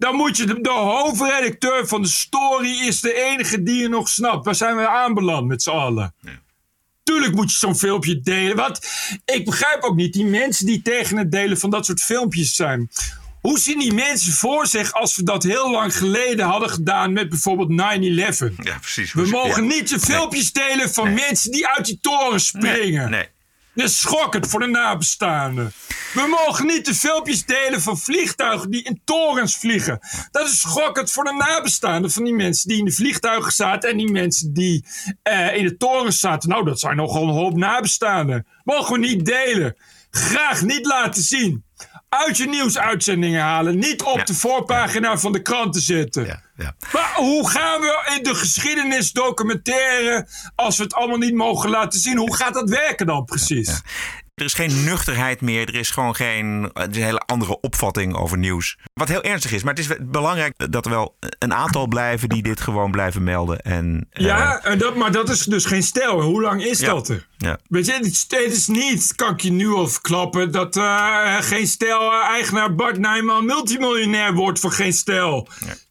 Dan moet je de, de hoofdredacteur van de story is de enige die je nog snapt. Waar zijn we aanbeland met z'n allen? Tuurlijk moet je zo'n filmpje delen. Wat? Ik begrijp ook niet die mensen die tegen het delen van dat soort filmpjes zijn. Hoe zien die mensen voor zich als we dat heel lang geleden hadden gedaan met bijvoorbeeld 9-11? Ja, precies. We mogen Ja. niet de filmpjes delen van mensen die uit die toren springen. Nee. Dat is schokkend voor de nabestaanden. We mogen niet de filmpjes delen van vliegtuigen die in torens vliegen. Dat is schokkend voor de nabestaanden van die mensen die in de vliegtuigen zaten en die mensen die eh, in de torens zaten. Nou, dat zijn nogal een hoop nabestaanden. Mogen we niet delen. Graag niet laten zien. Uit je nieuwsuitzendingen halen. Niet op de voorpagina van de kranten zetten. Maar hoe gaan we in de geschiedenis documenteren als we het allemaal niet mogen laten zien? Hoe gaat dat werken dan precies? Er is geen nuchterheid meer. Er is gewoon geen. Er is een hele andere opvatting over nieuws. Wat heel ernstig is. Maar het is belangrijk dat er wel een aantal blijven die dit gewoon blijven melden. En, eh, Ja, dat, maar dat is dus geen stijl. Hoe lang is Ja. dat er? ja. Weet je, het het is niet, kan ik je nu al verklappen, dat eh, geen stel eh, eigenaar Bart Nijman multimiljonair wordt voor geen stel.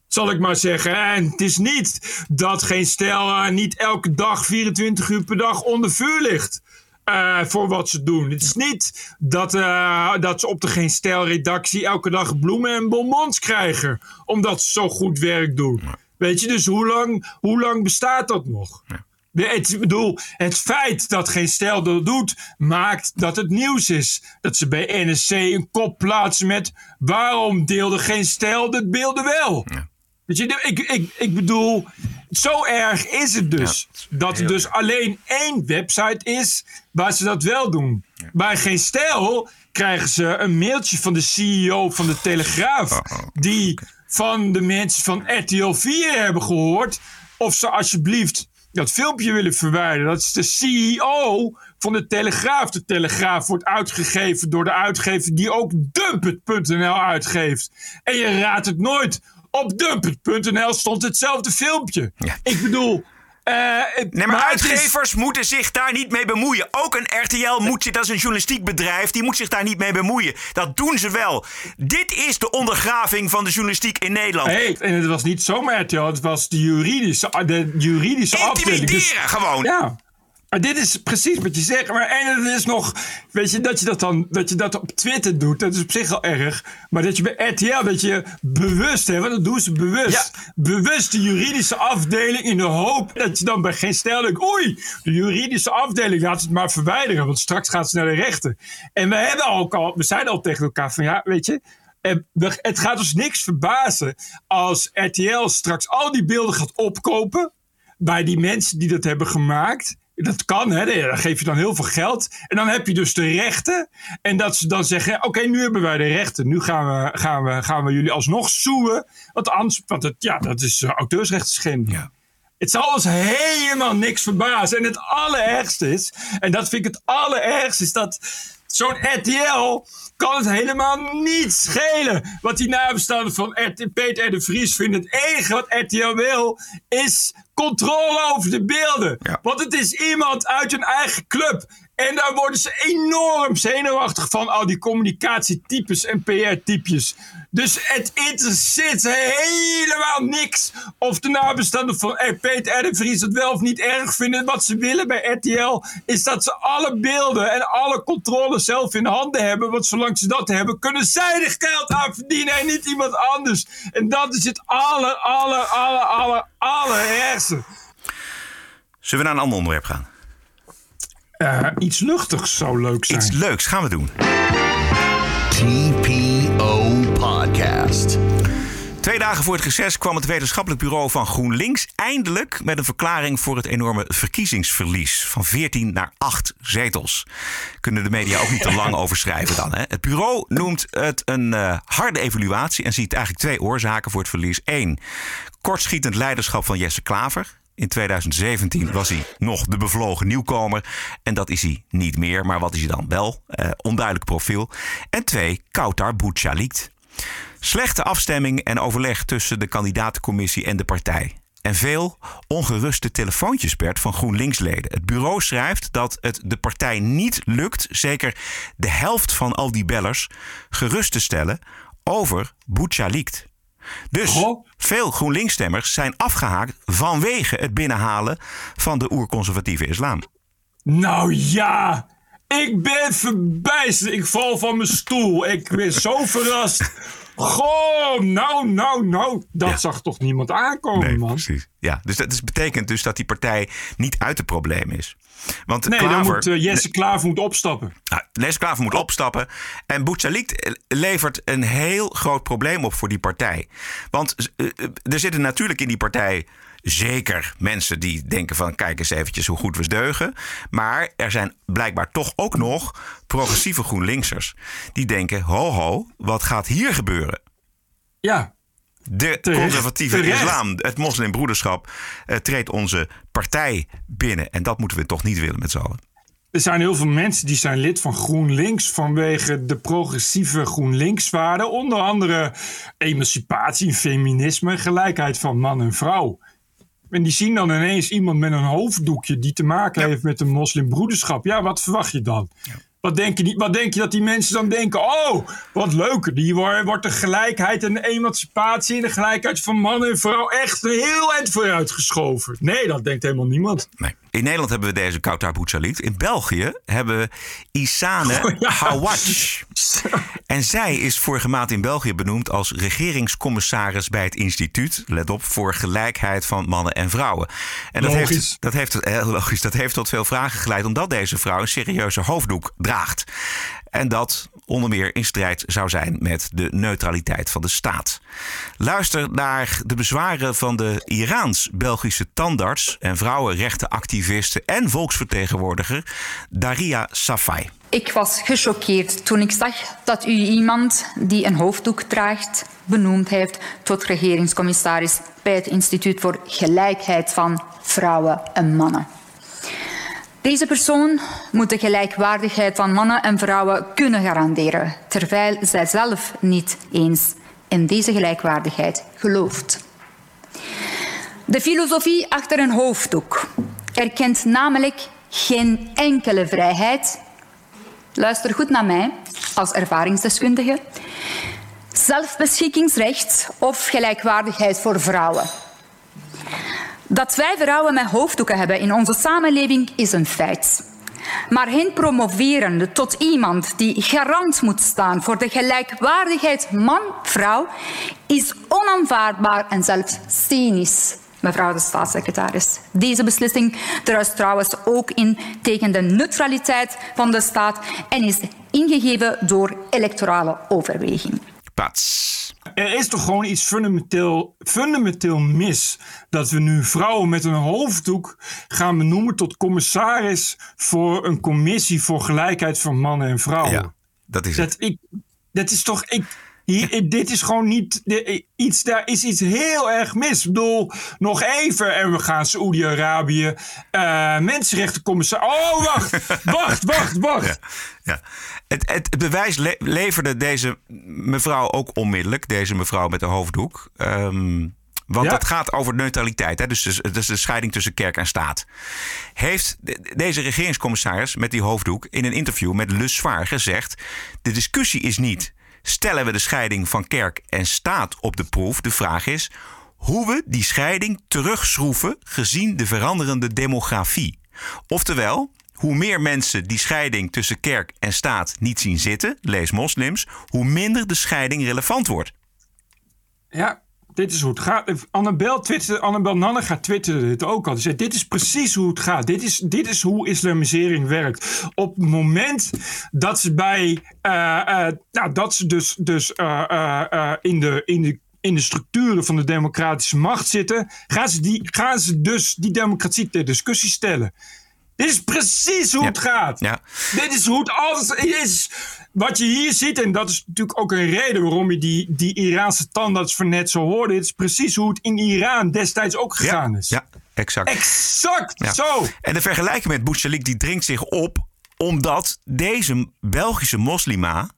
Zal ik maar zeggen. En het is niet dat geen stel niet elke dag 24 uur per dag onder vuur ligt. Eh, voor wat ze doen. Het is niet dat, eh, dat ze op de Geen Stijl redactie elke dag bloemen en bonbons krijgen. Omdat ze zo goed werk doen. Weet je, dus hoe lang, hoe lang bestaat dat nog? De, het, ik bedoel, het feit dat geen stijl dat doet, maakt dat het nieuws is. Dat ze bij NSC een kop plaatsen met waarom deelde geen stijl de beelden wel? Weet je, ik, ik, ik bedoel, zo erg is het dus. dat er dus alleen één website is waar ze dat wel doen. Bij geen stijl krijgen ze een mailtje van de CEO van de Telegraaf. Die van de mensen van RTL 4 hebben gehoord. Of ze alsjeblieft dat filmpje willen verwijderen. Dat is de CEO van de Telegraaf. De Telegraaf wordt uitgegeven door de uitgever die ook Dumpet.nl uitgeeft. En je raadt het nooit. Op Dumpet.nl stond hetzelfde filmpje. Ik bedoel, nee, maar, uitgevers moeten zich daar niet mee bemoeien. Ook een RTL moet zich, dat is een journalistiek bedrijf, die moet zich daar niet mee bemoeien. Dat doen ze wel. Dit is de ondergraving van de journalistiek in Nederland. Nee, en het was niet zomaar RTL, het was de juridische, de juridische afdeling. Dus- Intimideren gewoon. Ja. Maar dit is precies wat je zegt. Maar en het is nog, weet je, dat je dat dan, dat je dat op Twitter doet, dat is op zich al erg. Maar dat je bij RTL, dat je bewust, hè, want dat doen ze bewust. Bewust de juridische afdeling in de hoop dat je dan bij geen stel denkt, oei, de juridische afdeling laat het maar verwijderen, want straks gaat ze naar de rechter. En we hebben ook al, we zeiden al tegen elkaar van, ja, weet je, het gaat ons niks verbazen als RTL straks al die beelden gaat opkopen bij die mensen die dat hebben gemaakt. Dat kan, hè? Dan geef je dan heel veel geld. En dan heb je dus de rechten. En dat ze dan zeggen: Oké, nu hebben wij de rechten. Nu gaan we, gaan we, gaan we jullie alsnog zoeken. Want anders, want het, ja, dat is uh, auteursrechten Het zal ons helemaal niks verbazen. En het allerergste is, en dat vind ik het allerergste, is dat zo'n RTL kan het helemaal niet schelen. Wat die nabestaanden van Peter R. de Vries vinden. Het enige wat RTL wil, is controle over de beelden. Want het is iemand uit hun eigen club. En daar worden ze enorm zenuwachtig van, al die communicatietypes en PR-typjes. Dus het interesseert helemaal niks of de nabestaanden van. Peter R. Vries het wel of niet erg vinden. Wat ze willen bij RTL is dat ze alle beelden en alle controle zelf in handen hebben. Want zolang ze dat hebben, kunnen zij er geld aan verdienen en niet iemand anders. En dat is het aller, aller, aller, aller, allerergste. Zullen we naar een ander onderwerp gaan? Eh, iets luchtigs zou leuk zijn. Iets leuks gaan we doen. TPO Podcast. Twee dagen voor het reces kwam het wetenschappelijk bureau van GroenLinks eindelijk met een verklaring voor het enorme verkiezingsverlies van 14 naar 8 zetels. Kunnen de media ook niet te lang over schrijven dan. Hè? Het bureau noemt het een eh, harde evaluatie en ziet eigenlijk twee oorzaken voor het verlies. Eén, kortschietend leiderschap van Jesse Klaver. In 2017 was hij nog de bevlogen nieuwkomer. En dat is hij niet meer. Maar wat is hij dan wel? Eh, onduidelijk profiel. En twee, Kautar Bouchalikt. Slechte afstemming en overleg tussen de kandidatencommissie en de partij. En veel ongeruste telefoontjes, Bert, van GroenLinks-leden. Het bureau schrijft dat het de partij niet lukt, zeker de helft van al die bellers, gerust te stellen over Bouchalikt. Dus veel GroenLinks-stemmers zijn afgehaakt vanwege het binnenhalen van de oerconservatieve islam. Nou ja, ik ben verbijsterd. Ik val van mijn stoel. Ik ben zo verrast. Goh, nou, nou, nou. Dat zag toch niemand aankomen, Nee, man. precies. Ja, dus dat is, betekent dus dat die partij niet uit het probleem is. Want Nee, dan moet eh, Jesse Klaver moet opstappen. Nou, Les Klaver moet opstappen. En Bouchalikt levert een heel groot probleem op voor die partij. Want eh, eh, er zitten natuurlijk in die partij zeker mensen die denken van... kijk eens eventjes hoe goed we deugen. Maar er zijn blijkbaar toch ook nog progressieve GroenLinksers... die denken, ho ho, wat gaat hier gebeuren? Ja. De Terecht, conservatieve terecht. islam, het moslimbroederschap... eh, treedt onze partij binnen. En dat moeten we toch niet willen met z'n allen. Er zijn heel veel mensen die zijn lid van GroenLinks vanwege de progressieve GroenLinkswaarden. Onder andere emancipatie, feminisme, gelijkheid van man en vrouw. En die zien dan ineens iemand met een hoofddoekje die te maken heeft met een moslimbroederschap. Ja, wat verwacht je dan? Wat denk, je, wat denk je dat die mensen dan denken? Oh, wat leuk. Die wo- wordt de gelijkheid en de emancipatie en de gelijkheid van man en vrouw echt heel eind vooruit geschoven. Nee, dat denkt helemaal niemand. Nee. In Nederland hebben we deze Kautar Bouchalikt. In België hebben we Isane Oh, ja. Hawatch. En zij is vorige maand in België benoemd als regeringscommissaris bij het instituut, let op, voor gelijkheid van mannen en vrouwen. En dat Logisch. heeft, dat, heeft, heel logisch, dat heeft tot veel vragen geleid, omdat deze vrouw een serieuze hoofddoek draagt. En dat onder meer in strijd zou zijn met de neutraliteit van de staat. Luister naar de bezwaren van de Iraans-Belgische tandarts en vrouwenrechtenactiviste en volksvertegenwoordiger Daria Safai. Ik was gechoqueerd toen ik zag dat u iemand die een hoofddoek draagt benoemd heeft tot regeringscommissaris bij het Instituut voor Gelijkheid van Vrouwen en Mannen. Deze persoon moet de gelijkwaardigheid van mannen en vrouwen kunnen garanderen, terwijl zij zelf niet eens in deze gelijkwaardigheid gelooft. De filosofie achter een hoofddoek erkent namelijk geen enkele vrijheid. Luister goed naar mij als ervaringsdeskundige. Zelfbeschikkingsrecht of gelijkwaardigheid voor vrouwen. Dat wij vrouwen met hoofddoeken hebben in onze samenleving is een feit. Maar hen promoveren tot iemand die garant moet staan voor de gelijkwaardigheid man-vrouw is onaanvaardbaar en zelfs cynisch, mevrouw de staatssecretaris. Deze beslissing druist trouwens ook in tegen de neutraliteit van de staat en is ingegeven door electorale overweging. Pats. Er is toch gewoon iets fundamenteel, fundamenteel mis dat we nu vrouwen met een hoofddoek gaan benoemen tot commissaris voor een commissie voor gelijkheid van mannen en vrouwen. Ja, dat is dat, ik, dat is toch. Ik, hier, dit is gewoon niet de, iets. Daar is iets heel erg mis. Ik bedoel, nog even en we gaan Saoedi-Arabië. Uh, mensenrechtencommissaris. Oh, wacht, wacht, wacht, wacht. Ja. Het, het, bewijs le leverde deze mevrouw ook onmiddellijk, deze mevrouw met de hoofddoek. Um, want Ja. dat gaat over neutraliteit, hè? Dus, dus, dus de scheiding tussen kerk en staat. Heeft de- deze regeringscommissaris met die hoofddoek in een interview met Le Soir gezegd: De discussie is niet. Stellen we de scheiding van kerk en staat op de proef? De vraag is hoe we die scheiding terugschroeven gezien de veranderende demografie. Oftewel, hoe meer mensen die scheiding tussen kerk en staat niet zien zitten, lees moslims, hoe minder de scheiding relevant wordt. Ja, dit is hoe het gaat. Annabel, twitterde, Annabel Nannega twitterde dit ook al. Zei, dit is precies hoe het gaat. Dit is, dit is hoe islamisering werkt. Op het moment dat ze bij... eh, eh, nou, dat ze dus, dus eh, eh, eh, in, de, in, de, in de structuren van de democratische macht zitten... gaan ze, die, gaan ze dus die democratie ter discussie stellen. Dit is precies hoe het gaat. Ja. Dit is hoe het altijd is. Wat je hier ziet, en dat is natuurlijk ook een reden waarom je die, die Iraanse tandarts van net zo hoorde. Dit is precies hoe het in Iran destijds ook gegaan is. Ja, exact. Exact, zo. En de vergelijking met Bouchalik die dringt zich op omdat deze Belgische moslima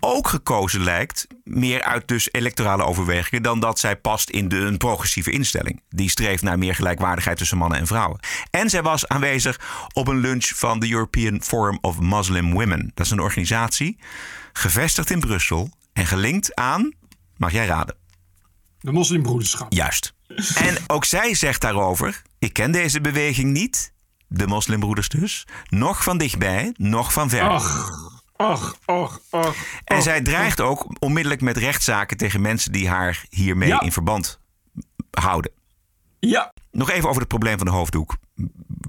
ook gekozen lijkt, meer uit dus electorale overwegingen, dan dat zij past in de, een progressieve instelling. Die streeft naar meer gelijkwaardigheid tussen mannen en vrouwen. En zij was aanwezig op een lunch van de European Forum of Muslim Women. Dat is een organisatie gevestigd in Brussel en gelinkt aan, mag jij raden? De moslimbroederschap. Juist. En ook zij zegt daarover: Ik ken deze beweging niet, de moslimbroeders dus, nog van dichtbij, nog van ver. Ach, ach, ach, ach. en zij dreigt ook onmiddellijk met rechtszaken tegen mensen die haar hiermee Ja. in verband houden. Ja. Nog even over het probleem van de hoofddoek.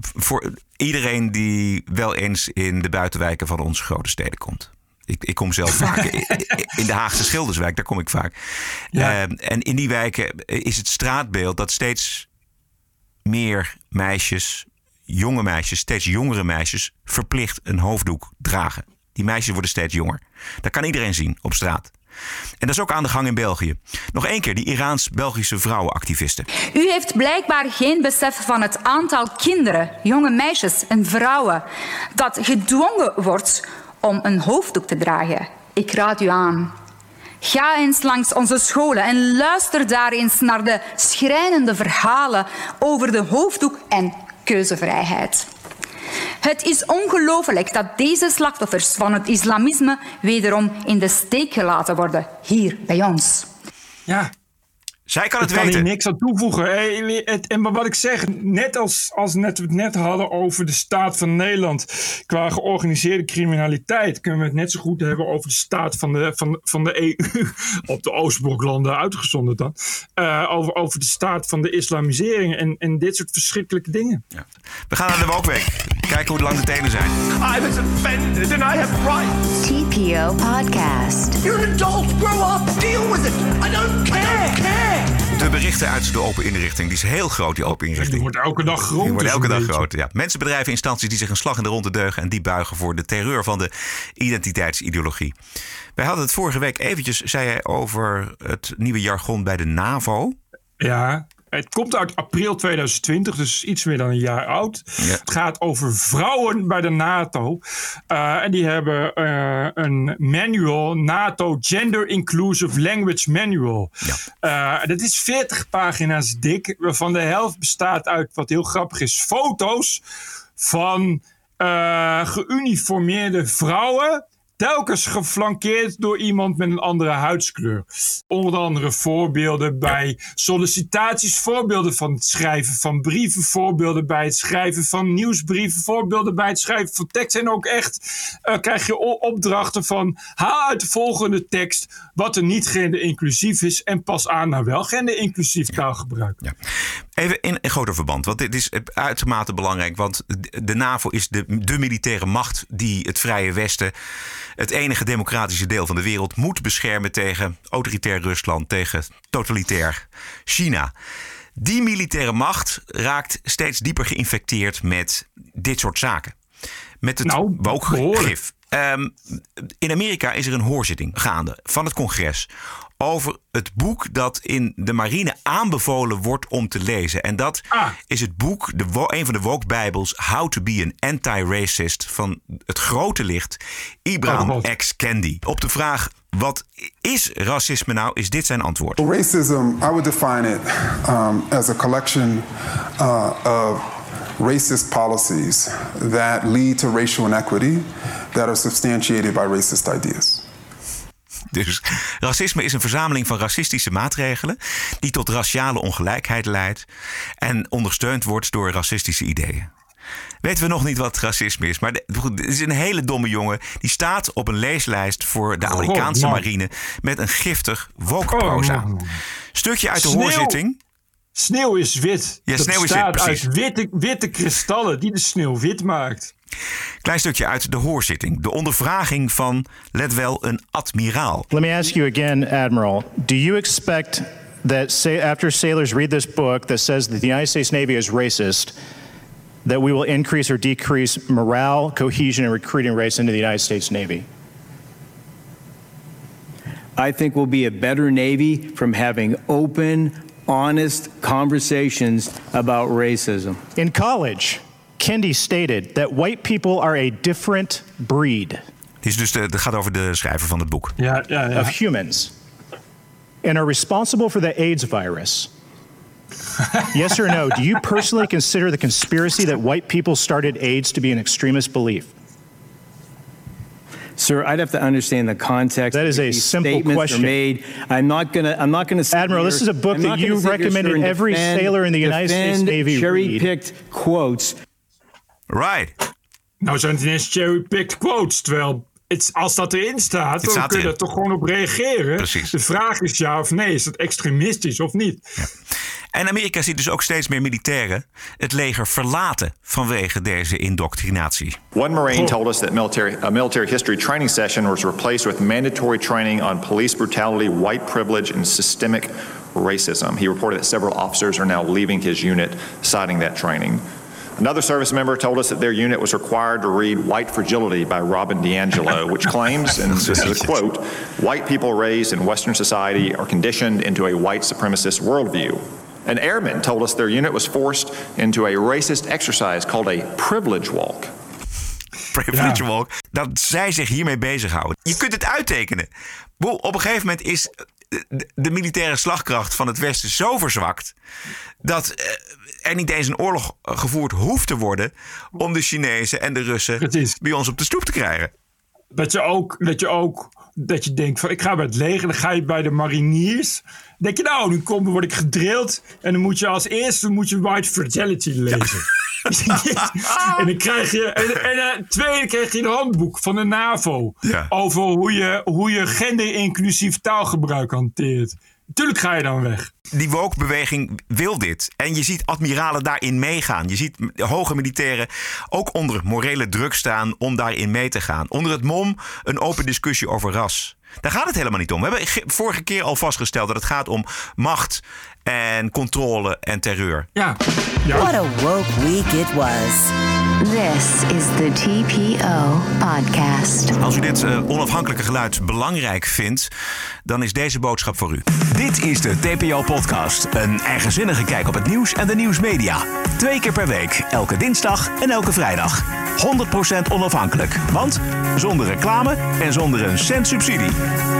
Voor iedereen die wel eens in de buitenwijken van onze grote steden komt. Ik, ik kom zelf vaak in- de Haagse Schilderswijk, daar kom ik vaak. Ja. Eh, en in die wijken is het straatbeeld dat steeds meer meisjes, jonge meisjes, steeds jongere meisjes, verplicht een hoofddoek dragen. Die meisjes worden steeds jonger. Dat kan iedereen zien op straat. En dat is ook aan de gang in België. Nog één keer die Iraans-Belgische vrouwenactivisten. U heeft blijkbaar geen besef van het aantal kinderen, jonge meisjes en vrouwen dat gedwongen wordt om een hoofddoek te dragen. Ik raad u aan. Ga eens langs onze scholen en luister daar eens naar de schrijnende verhalen over de hoofddoek en keuzevrijheid. Het is ongelooflijk dat deze slachtoffers van het islamisme wederom in de steek gelaten worden, hier bij ons. Ja. Zij kan Ik het kan hier weten. niks aan toevoegen. Het- En maar wat ik zeg, net als, als net, we het net hadden over de staat van Nederland qua georganiseerde criminaliteit, kunnen we het net zo goed hebben over de staat van de, van, van de EU, op de Oostbloklanden uitgezonderd dan, Eh, over, over de staat van de islamisering en, en dit soort verschrikkelijke dingen. We gaan naar de Wokweek. Kijken hoe lang de tenen zijn. I was offended and I have rights. TPO Podcast. You're an adult. Grow up. Deal with it. I don't care. care. De berichten uit de open inrichting. Die is heel groot, die open inrichting. Die wordt elke dag groter. Die wordt elke dag groter, ja. Mensen, bedrijven, instanties die zich een slag in de ronde deugen... en die buigen voor de terreur van de identiteitsideologie. Wij hadden het vorige week eventjes, zei hij, over het nieuwe jargon bij de NAVO. Ja, het komt uit april 2020, dus iets meer dan een jaar oud. Het gaat over vrouwen bij de NATO. Uh, en die hebben uh, een manual, NATO Gender Inclusive Language Manual. Ja. Uh, dat is 40 pagina's dik, waarvan de helft bestaat uit, wat heel grappig is, foto's van geuniformeerde vrouwen telkens geflankeerd door iemand met een andere huidskleur. Onder andere voorbeelden bij sollicitaties, voorbeelden van het schrijven van brieven, voorbeelden bij het schrijven van nieuwsbrieven, voorbeelden bij het schrijven van tekst. En ook echt uh, krijg je opdrachten van haal uit de volgende tekst wat er niet gender-inclusief is en pas aan naar wel gender-inclusief taalgebruik. Ja. Even in een groter verband, want dit is uitermate belangrijk. Want de NAVO is de, de militaire macht die het Vrije Westen, het enige democratische deel van de wereld, moet beschermen tegen autoritair Rusland, tegen totalitair China. Die militaire macht raakt steeds dieper geïnfecteerd met dit soort zaken. Met het nou, woke-gif. Um, in Amerika is er een hoorzitting gaande van het congres over het boek dat in de marine aanbevolen wordt om te lezen. En dat ah. is het boek, de, een van de woke-bijbels, How to be an Anti-Racist, van het grote licht Ibrahim Oh, X. Kendi. Op de vraag, wat is racisme nou, is dit zijn antwoord. Racism, I would define it um, as a collection uh, of racist policies that lead to racial inequity that are substantiated by racist ideas. Dus racisme is een verzameling van racistische maatregelen die tot raciale ongelijkheid leidt en ondersteund wordt door racistische ideeën. Weten we nog niet wat racisme is, maar het is een hele domme jongen. Die staat op een leeslijst voor de Amerikaanse man. marine met een giftig woke-proza. Oh. Stukje uit de Sneeuw. hoorzitting. Sneeuw is wit. Ja, Dat sneeuw is bestaat wit, precies. uit witte, witte kristallen die de sneeuw wit maakt. Klein stukje uit de hoorzitting. De ondervraging van, let wel, een admiraal. Let me ask you again, Admiral. Do you expect that, say, after sailors read this book that says that the United States Navy is racist, that we will increase or decrease morale, cohesion, and recruiting rates into the United States Navy? I think we'll be a better Navy from having open, honest conversations about racism. In college, Kendi stated that white people are a different breed Dit is dus de, het gaat over de schrijver van het boek. Ja, ja, ja. of humans and are responsible for the AIDS virus. yes or no? Do you personally consider the conspiracy that white people started AIDS to be an extremist belief? Sir, I'd have to understand the context. That is a simple statements question. Are made. I'm not gonna. I'm not gonna. Admiral, here- this is a book I'm that you recommended every defend- sailor in the United States Navy read. Cherry-picked quotes. Right. Nou zijn het ineens cherry-picked quotes, terwijl het, als dat erin staat, Het dan staat kun je er toch gewoon op reageren. Precies. De vraag is ja of nee, is het extremistisch of niet? En Amerika ziet dus ook steeds meer militairen het leger verlaten vanwege deze indoctrinatie. One Marine told us that military, a military history training session was replaced with mandatory training on police brutality, white privilege, and systemic racism. He reported that several officers are now leaving his unit, citing that training. Another service member told us that their unit was required to read White Fragility by Robin DiAngelo, which claims, and this is a quote, white people raised in Western society are conditioned into a white supremacist worldview. An airman told us their unit was forced into a racist exercise called a privilege walk. Privilege Walk, dat zij zich hiermee bezighouden. Je kunt het uittekenen. Boel, Op een gegeven moment is de, de militaire slagkracht van het Westen zo verzwakt. dat eh, er niet eens een oorlog eh, gevoerd hoeft te worden. om de Chinezen en de Russen bij ons op de stoep te krijgen. Dat je ook, dat je ook dat je denkt van ik ga bij het leger, dan ga je bij de mariniers. Dan denk je nou, nu kom, word ik gedrild en dan moet je als eerste moet je White Fragility lezen. en dan krijg je, en, en eh, tweede krijg je een handboek van de NAVO over hoe je, hoe je gender-inclusief taalgebruik hanteert. Tuurlijk ga je dan weg. Die woke-beweging wil dit. En je ziet admiralen daarin meegaan. Je ziet hoge militairen ook onder morele druk staan om daarin mee te gaan. Onder het mom een open discussie over ras. Daar gaat het helemaal niet om. We hebben ge- vorige keer al vastgesteld dat het gaat om macht en controle en terreur. Ja. What a woke week it was. This is the TPO Podcast. Als u dit eh, onafhankelijke geluid belangrijk vindt, dan is deze boodschap voor u. Dit is de TPO-podcast. Een eigenzinnige kijk op het nieuws en de nieuwsmedia. Twee keer per week, elke dinsdag en elke vrijdag. 100% onafhankelijk, want zonder reclame en zonder een cent subsidie.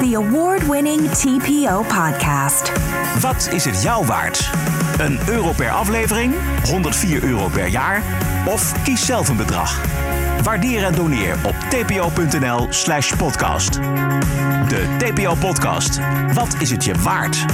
The award-winning TPO Podcast. Wat is het jou waard? Een euro per aflevering, 104 euro per jaar of kies zelf een bedrag. Waardeer en doneer op tpo.nl slash podcast. De TPO Podcast. Wat is het je waard?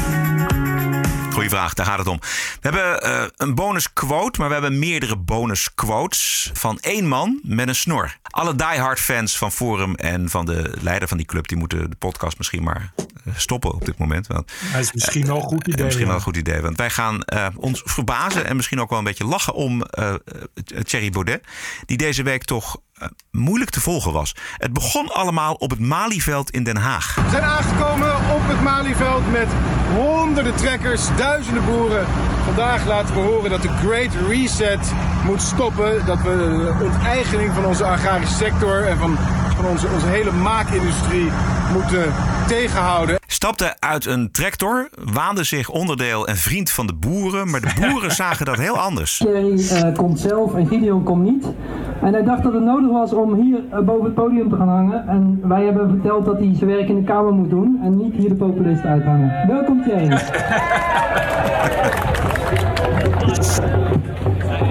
Goeie vraag, daar gaat het om. We hebben eh, een bonus quote, maar we hebben meerdere bonus quotes van één man met een snor. Alle diehard fans van Forum en van de leider van die club, die moeten de podcast misschien maar eh, stoppen op dit moment. Want, Dat is misschien wel een goed idee. Eh, misschien wel een goed idee, want wij gaan eh, ons verbazen en misschien ook wel een beetje lachen om eh, eh, Thierry Baudet, die deze week toch eh, moeilijk te volgen was. Het begon allemaal op het Malieveld in Den Haag. We zijn aangekomen op het Malieveld met honderden trekkers, duizenden boeren. Vandaag laten we horen dat de Great Reset moet stoppen. Dat we de onteigening van onze agrarische sector en van, van onze, onze hele maakindustrie moeten tegenhouden. Stapte uit een tractor, waande zich onderdeel en vriend van de boeren, maar de boeren zagen dat heel anders. Thierry eh, komt zelf en Gideon komt niet. En hij dacht dat het nodig was om hier eh, boven het podium te gaan hangen. En wij hebben hem verteld dat hij zijn werk in de Kamer moet doen en niet hier de populist uithangen. Welkom Thierry.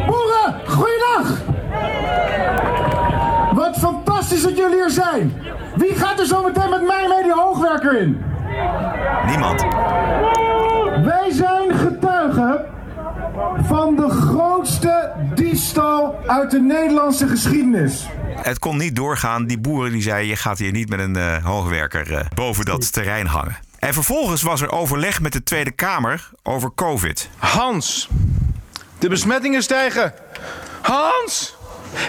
Boeren, goeiedag! Wat fantastisch dat jullie er zijn! Wie gaat er zo meteen met mij mee die hoogwerker in? Niemand. Wij zijn getuigen van de grootste diefstal uit de Nederlandse geschiedenis. Het kon niet doorgaan. Die boeren die zeiden, je gaat hier niet met een eh, hoogwerker eh, boven dat terrein hangen. En vervolgens was er overleg met de Tweede Kamer over COVID. Hans, de besmettingen stijgen. Hans!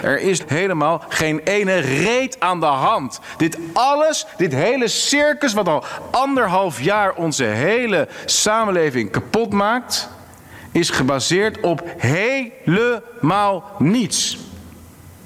Er is helemaal geen ene reet aan de hand. Dit alles, dit hele circus wat al anderhalf jaar onze hele samenleving kapot maakt, is gebaseerd op helemaal niets.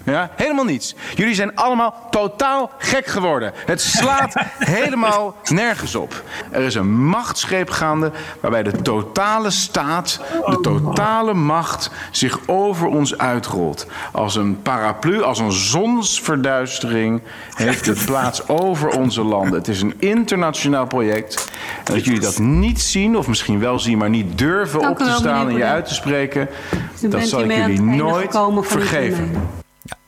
Ja, helemaal niets. Jullie zijn allemaal totaal gek geworden. Het slaat helemaal nergens op. Er is een machtsgreep gaande waarbij de totale staat, de totale macht zich over ons uitrolt. Als een paraplu, als een zonsverduistering heeft het plaats over onze landen. Het is een internationaal project. En dat jullie dat niet zien, of misschien wel zien, maar niet durven Dank op te wel, staan en je uit te spreken, dat bent zal ik jullie nooit vergeven.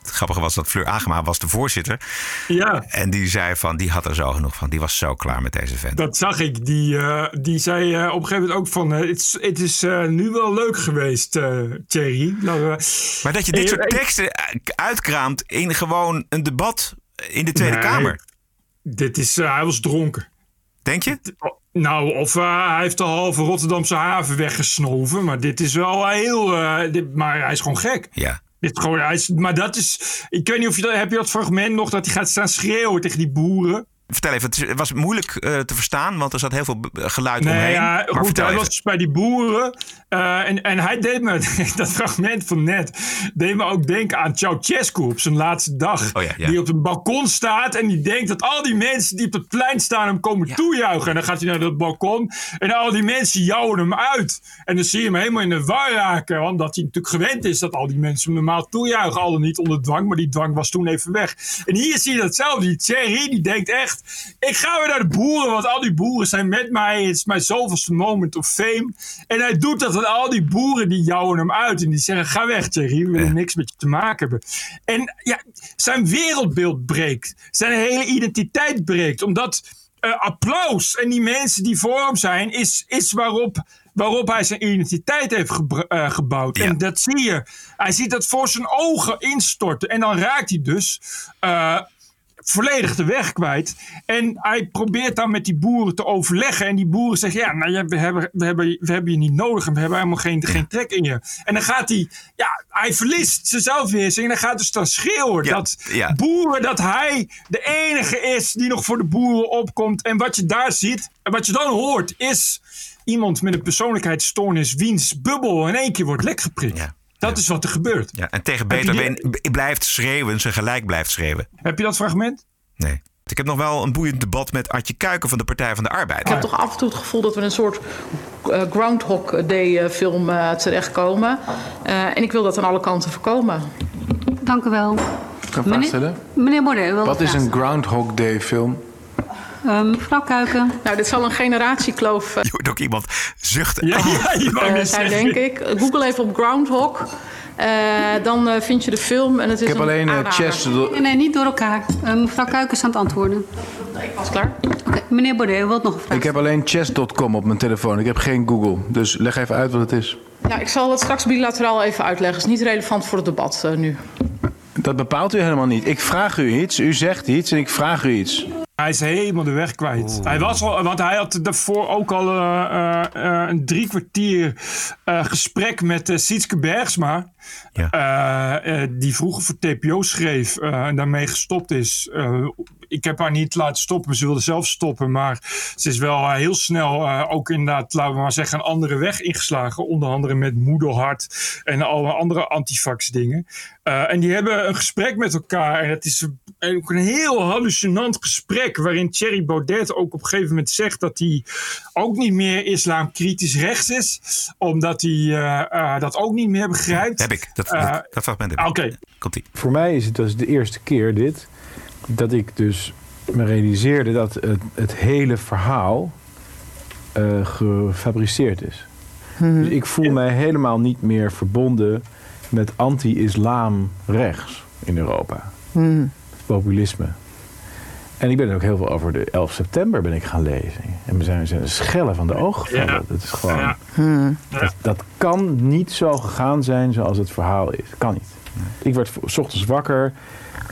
Het grappige was dat Fleur Agema was de voorzitter. Ja. En die zei van, die had er zo genoeg van. Die was zo klaar met deze vent. Dat zag ik. Die, eh, die zei eh, op een gegeven moment ook van... eh, Het is, het is nu wel leuk geweest, Thierry. Nou, Maar dat je dit soort teksten uitkraamt in gewoon een debat in de Tweede Nee, Kamer. Dit is, hij was dronken. Denk je? Nou, of hij heeft de halve Rotterdamse haven weggesnoven. Maar dit is wel heel... dit, maar hij is gewoon gek. Ja. Dit gewoon, maar dat is... Ik weet niet of je dat... Heb je dat fragment nog dat hij gaat staan schreeuwen tegen die boeren? Vertel even, het het was moeilijk eh, te verstaan, want er zat heel veel geluid Nee, omheen. ja, maar goed, vertel hij even. was dus bij die boeren. eh, en, en hij deed me, dat fragment van net, deed me ook denken aan Ceausescu op zijn laatste dag. Oh ja, ja. Die op een balkon staat en die denkt dat al die mensen die op het plein staan hem komen toejuichen. En dan gaat hij naar dat balkon en al die mensen jouwen hem uit. En dan zie je hem helemaal in de war raken, omdat hij natuurlijk gewend is dat al die mensen hem normaal toejuichen. Al dan niet onder dwang, maar die dwang was toen even weg. En hier zie je datzelfde. Die Thierry, die denkt echt, ik ga weer naar de boeren, want al die boeren zijn met mij. Het is mijn zoveelste moment of fame. En hij doet dat en al die boeren die jouwen hem uit. En die zeggen, ga weg Thierry, we willen niks met je te maken hebben. En ja, zijn wereldbeeld breekt. Zijn hele identiteit breekt. Omdat eh, applaus en die mensen die voor hem zijn, is, is waarop waarop hij zijn identiteit heeft eh, gebouwd. En dat zie je. Hij ziet dat voor zijn ogen instorten. En dan raakt hij dus eh, volledig de weg kwijt. En hij probeert dan met die boeren te overleggen. En die boeren zeggen, ja, nou, we, hebben, we, hebben, we hebben je niet nodig. En we hebben helemaal geen, geen trek in je. En dan gaat hij, ja, hij verliest zijn zelfbeheersing. En dan gaat dus dan schreeuwen dat ja. boeren, dat hij de enige is die nog voor de boeren opkomt. En wat je daar ziet, en wat je dan hoort, is iemand met een persoonlijkheidsstoornis wiens bubbel in één keer wordt lek geprikt. Dat is wat er gebeurt. Ja, en tegen beter die- blijft schreeuwen, zijn gelijk blijft schreeuwen. Heb je dat fragment? Nee. Ik heb nog wel een boeiend debat met Adje Kuiken van de Partij van de Arbeid. Ik heb toch af en toe het gevoel dat we in een soort eh, Groundhog Day eh, film eh, terechtkomen. Eh, en ik wil dat aan alle kanten voorkomen. Dank u wel. Kan ik een vraag stellen? Meneer Baudet, wilde Wat is een Groundhog Day film? stellen. Eh, mevrouw Kuiken. Nou, dit zal een generatiekloof eh, Je hoort ook iemand zuchten. Ja, ja, eh, zijn, denk ik. Google even op Groundhog. Eh, dan eh, vind je de film. En het is Ik heb een alleen chess. Nee, nee, niet door elkaar. Eh, mevrouw Kuiken is aan het antwoorden. Ik was klaar. Oké, meneer Baudet, u wilt nog een vraag Ik heb alleen chess.com op mijn telefoon. Ik heb geen Google. Dus leg even uit wat het is. Nou, ik zal het straks bilateraal even uitleggen. Het is niet relevant voor het debat eh, nu. Dat bepaalt u helemaal niet. Ik vraag u iets, u zegt iets en ik vraag u iets. Hij is helemaal de weg kwijt. Hij was al, want hij had daarvoor ook al eh, eh, eh, een drie kwartier gesprek met Sietske Bergsma. Eh, die vroeger voor TPO schreef en daarmee gestopt is. Ik heb haar niet laten stoppen. Ze wilde zelf stoppen. Maar ze is wel eh, heel snel eh, ook inderdaad, laten we maar zeggen, een andere weg ingeslagen. Onder andere met moederhart en alle andere antifax dingen. Eh, en die hebben een gesprek met elkaar. En het is ook een heel hallucinant gesprek. Waarin Thierry Baudet ook op een gegeven moment zegt dat hij ook niet meer islamkritisch rechts is. Omdat hij eh, eh, dat ook niet meer begrijpt. Heb ik. Dat, dat, dat fragment heb ik. Oké. Komt-ie. Voor mij is het dus de eerste keer dit, dat ik dus me realiseerde dat het, het hele verhaal eh, gefabriceerd is. Dus ik voel mij helemaal niet meer verbonden met anti-islam rechts in Europa. Populisme. En ik ben er ook heel veel over de 11 september ben ik gaan lezen. En we zijn, we zijn schellen van de ogen gevallen. Ja. Dat is gewoon... Ja. Dat, dat kan niet zo gegaan zijn zoals het verhaal is. Kan niet. Ik werd 's ochtends wakker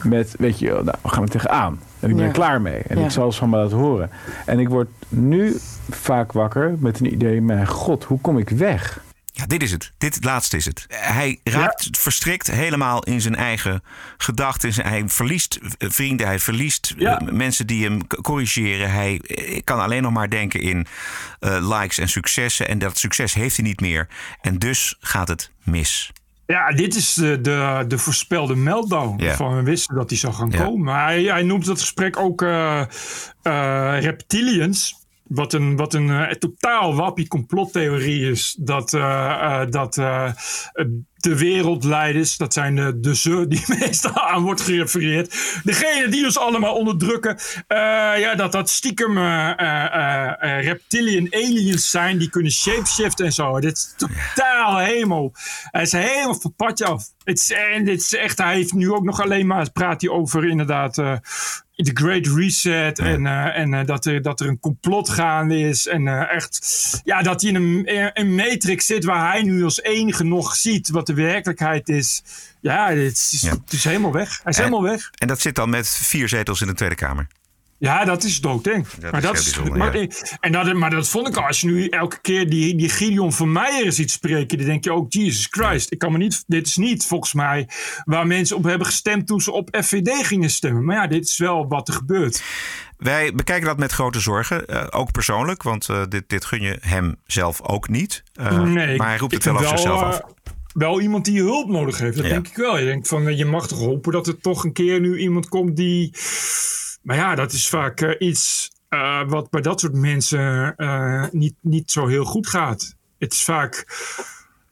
met, weet je, nou, we gaan we tegenaan. En ik ben Ja. er klaar mee. En Ja. ik zal het van me laten horen. En ik word nu vaak wakker met een idee, mijn god, hoe kom ik weg? Ja, dit is het. Dit laatste is het. Hij raakt verstrikt helemaal in zijn eigen gedachten. Hij verliest eh, vrienden, hij verliest eh, Ja. mensen die hem corrigeren. Hij eh, kan alleen nog maar denken in likes en successen. En dat succes heeft hij niet meer. En dus gaat het mis. Ja, dit is de, de, de voorspelde meltdown. Van we wisten dat die zou gaan komen. Maar hij, hij noemt dat gesprek ook eh, reptilians. Wat een, wat een eh, totaal wappie complottheorie is. Dat, dat de wereldleiders, dat zijn de, de ze die meestal aan wordt gerefereerd. Degene die ons allemaal onderdrukken. eh, ja, dat dat stiekem eh, eh, eh, reptilian aliens zijn. Die kunnen shapeshiften en zo. Dit is totaal hemel. Hij is helemaal padje af. Het is, en dit is echt, hij heeft nu ook nog alleen maar, praat hij over inderdaad eh, de Great Reset. En, eh, en eh, dat, er, dat er een complot gaande is. En eh, echt, ja, dat hij in een, een matrix zit waar hij nu als enige nog ziet wat de werkelijkheid is. Ja, het is, het is helemaal weg. Hij is En- helemaal weg. En dat zit dan met vier zetels in de Tweede Kamer. Ja, dat is doodeng. Dat maar is dat is, maar, ja. en dat, maar dat vond ik al. Als je nu elke keer die, die Gideon van Meijer ziet spreken, dan denk je ook, Jesus Christ, ik kan me niet, dit is niet volgens mij waar mensen op hebben gestemd toen ze op FVD gingen stemmen. Maar ja, dit is wel wat er gebeurt. Wij bekijken dat met grote zorgen, eh, ook persoonlijk, want eh, dit, dit gun je hem zelf ook niet. Eh, nee, maar hij roept het wel over zichzelf af. Wel iemand die hulp nodig heeft, dat Ja. denk ik wel. Je denkt van, je mag toch hopen dat er toch een keer nu iemand komt die... Maar ja, dat is vaak eh, iets eh, wat bij dat soort mensen eh, niet, niet zo heel goed gaat. Het is vaak...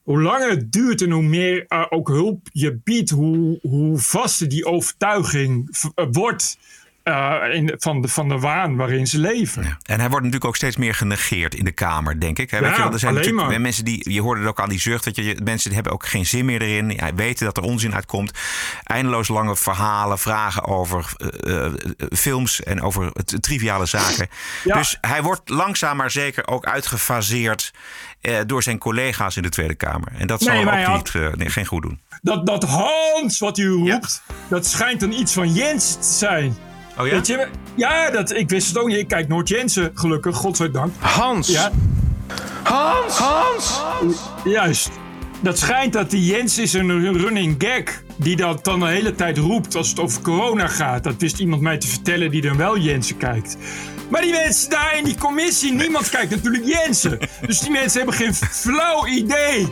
Hoe langer het duurt en hoe meer ook hulp je biedt, hoe, hoe vaster die overtuiging wordt eh, in, van, de, van de waan waarin ze leven. En hij wordt natuurlijk ook steeds meer genegeerd in de Kamer, denk ik. Hè? Ja, weet je wel, er zijn alleen natuurlijk maar. mensen die, je hoorde het ook aan die zucht, dat je, mensen die hebben ook geen zin meer erin. Ja, weten dat er onzin uitkomt. Eindeloos lange verhalen, vragen over eh, eh, films en over het, triviale zaken. Ja. Dus hij wordt langzaam maar zeker ook uitgefaseerd door zijn collega's in de Tweede Kamer. En dat Nee, zal maar ook niet, nee, geen goed doen. Dat, dat Hans wat u roept, dat schijnt dan iets van Jens te zijn. Oh ja? Weet je, ja, dat, ik wist het ook niet. Ik kijk nooit Jensen, gelukkig, godzijdank. Hans! Ja, Hans! Hans! juist. Dat schijnt dat die Jens is een running gag. Die dat dan de hele tijd roept als het over corona gaat. Dat wist iemand mij te vertellen die dan wel Jensen kijkt. Maar die mensen daar in die commissie, niemand kijkt natuurlijk Jensen. Dus die mensen hebben geen flauw idee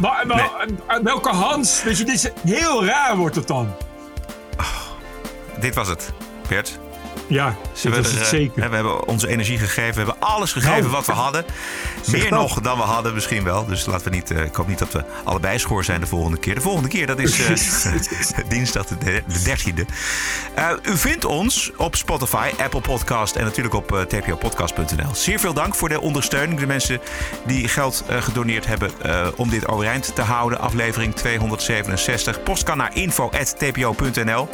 Maar, maar, welke Hans? Weet je, dit is heel raar wordt het dan. Dit was het, Bert. Ja, het eh, zeker. we hebben onze energie gegeven. We hebben alles gegeven Nou, wat we hadden. zeg Meer dat. nog dan we hadden misschien wel. Dus laten we niet... eh, ik hoop niet dat we allebei schoor zijn de volgende keer. De volgende keer, dat is eh, dinsdag de, de 13e. Eh, u vindt ons op Spotify, Apple Podcast en natuurlijk op eh, tpopodcast.nl. Zeer veel dank voor de ondersteuning. De mensen die geld eh, gedoneerd hebben eh, om dit overeind te houden. Aflevering 267. Post kan naar info.tpo.nl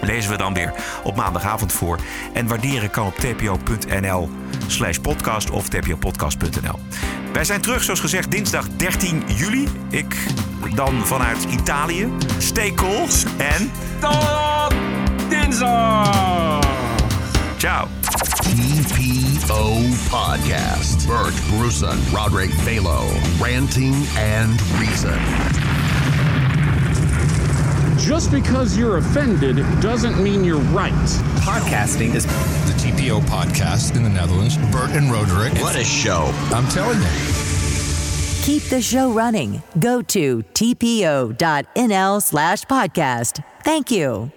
lezen we dan weer op maandagavond voor. En waarderen kan op tpo.nl slash podcast of tpopodcast.nl. Wij zijn terug, zoals gezegd, dinsdag 13 juli. Ik dan vanuit Italië. Stay cool en... Tot dinsdag! Ciao. TPO Podcast. Bert Bruson, Roderick Balo, Ranting and Reason. Just because you're offended doesn't mean you're right. Podcasting is the TPO podcast in the Netherlands. Bert and Roderick. What a show. I'm telling you. Keep the show running. Go to tpo.nl slash podcast. Thank you.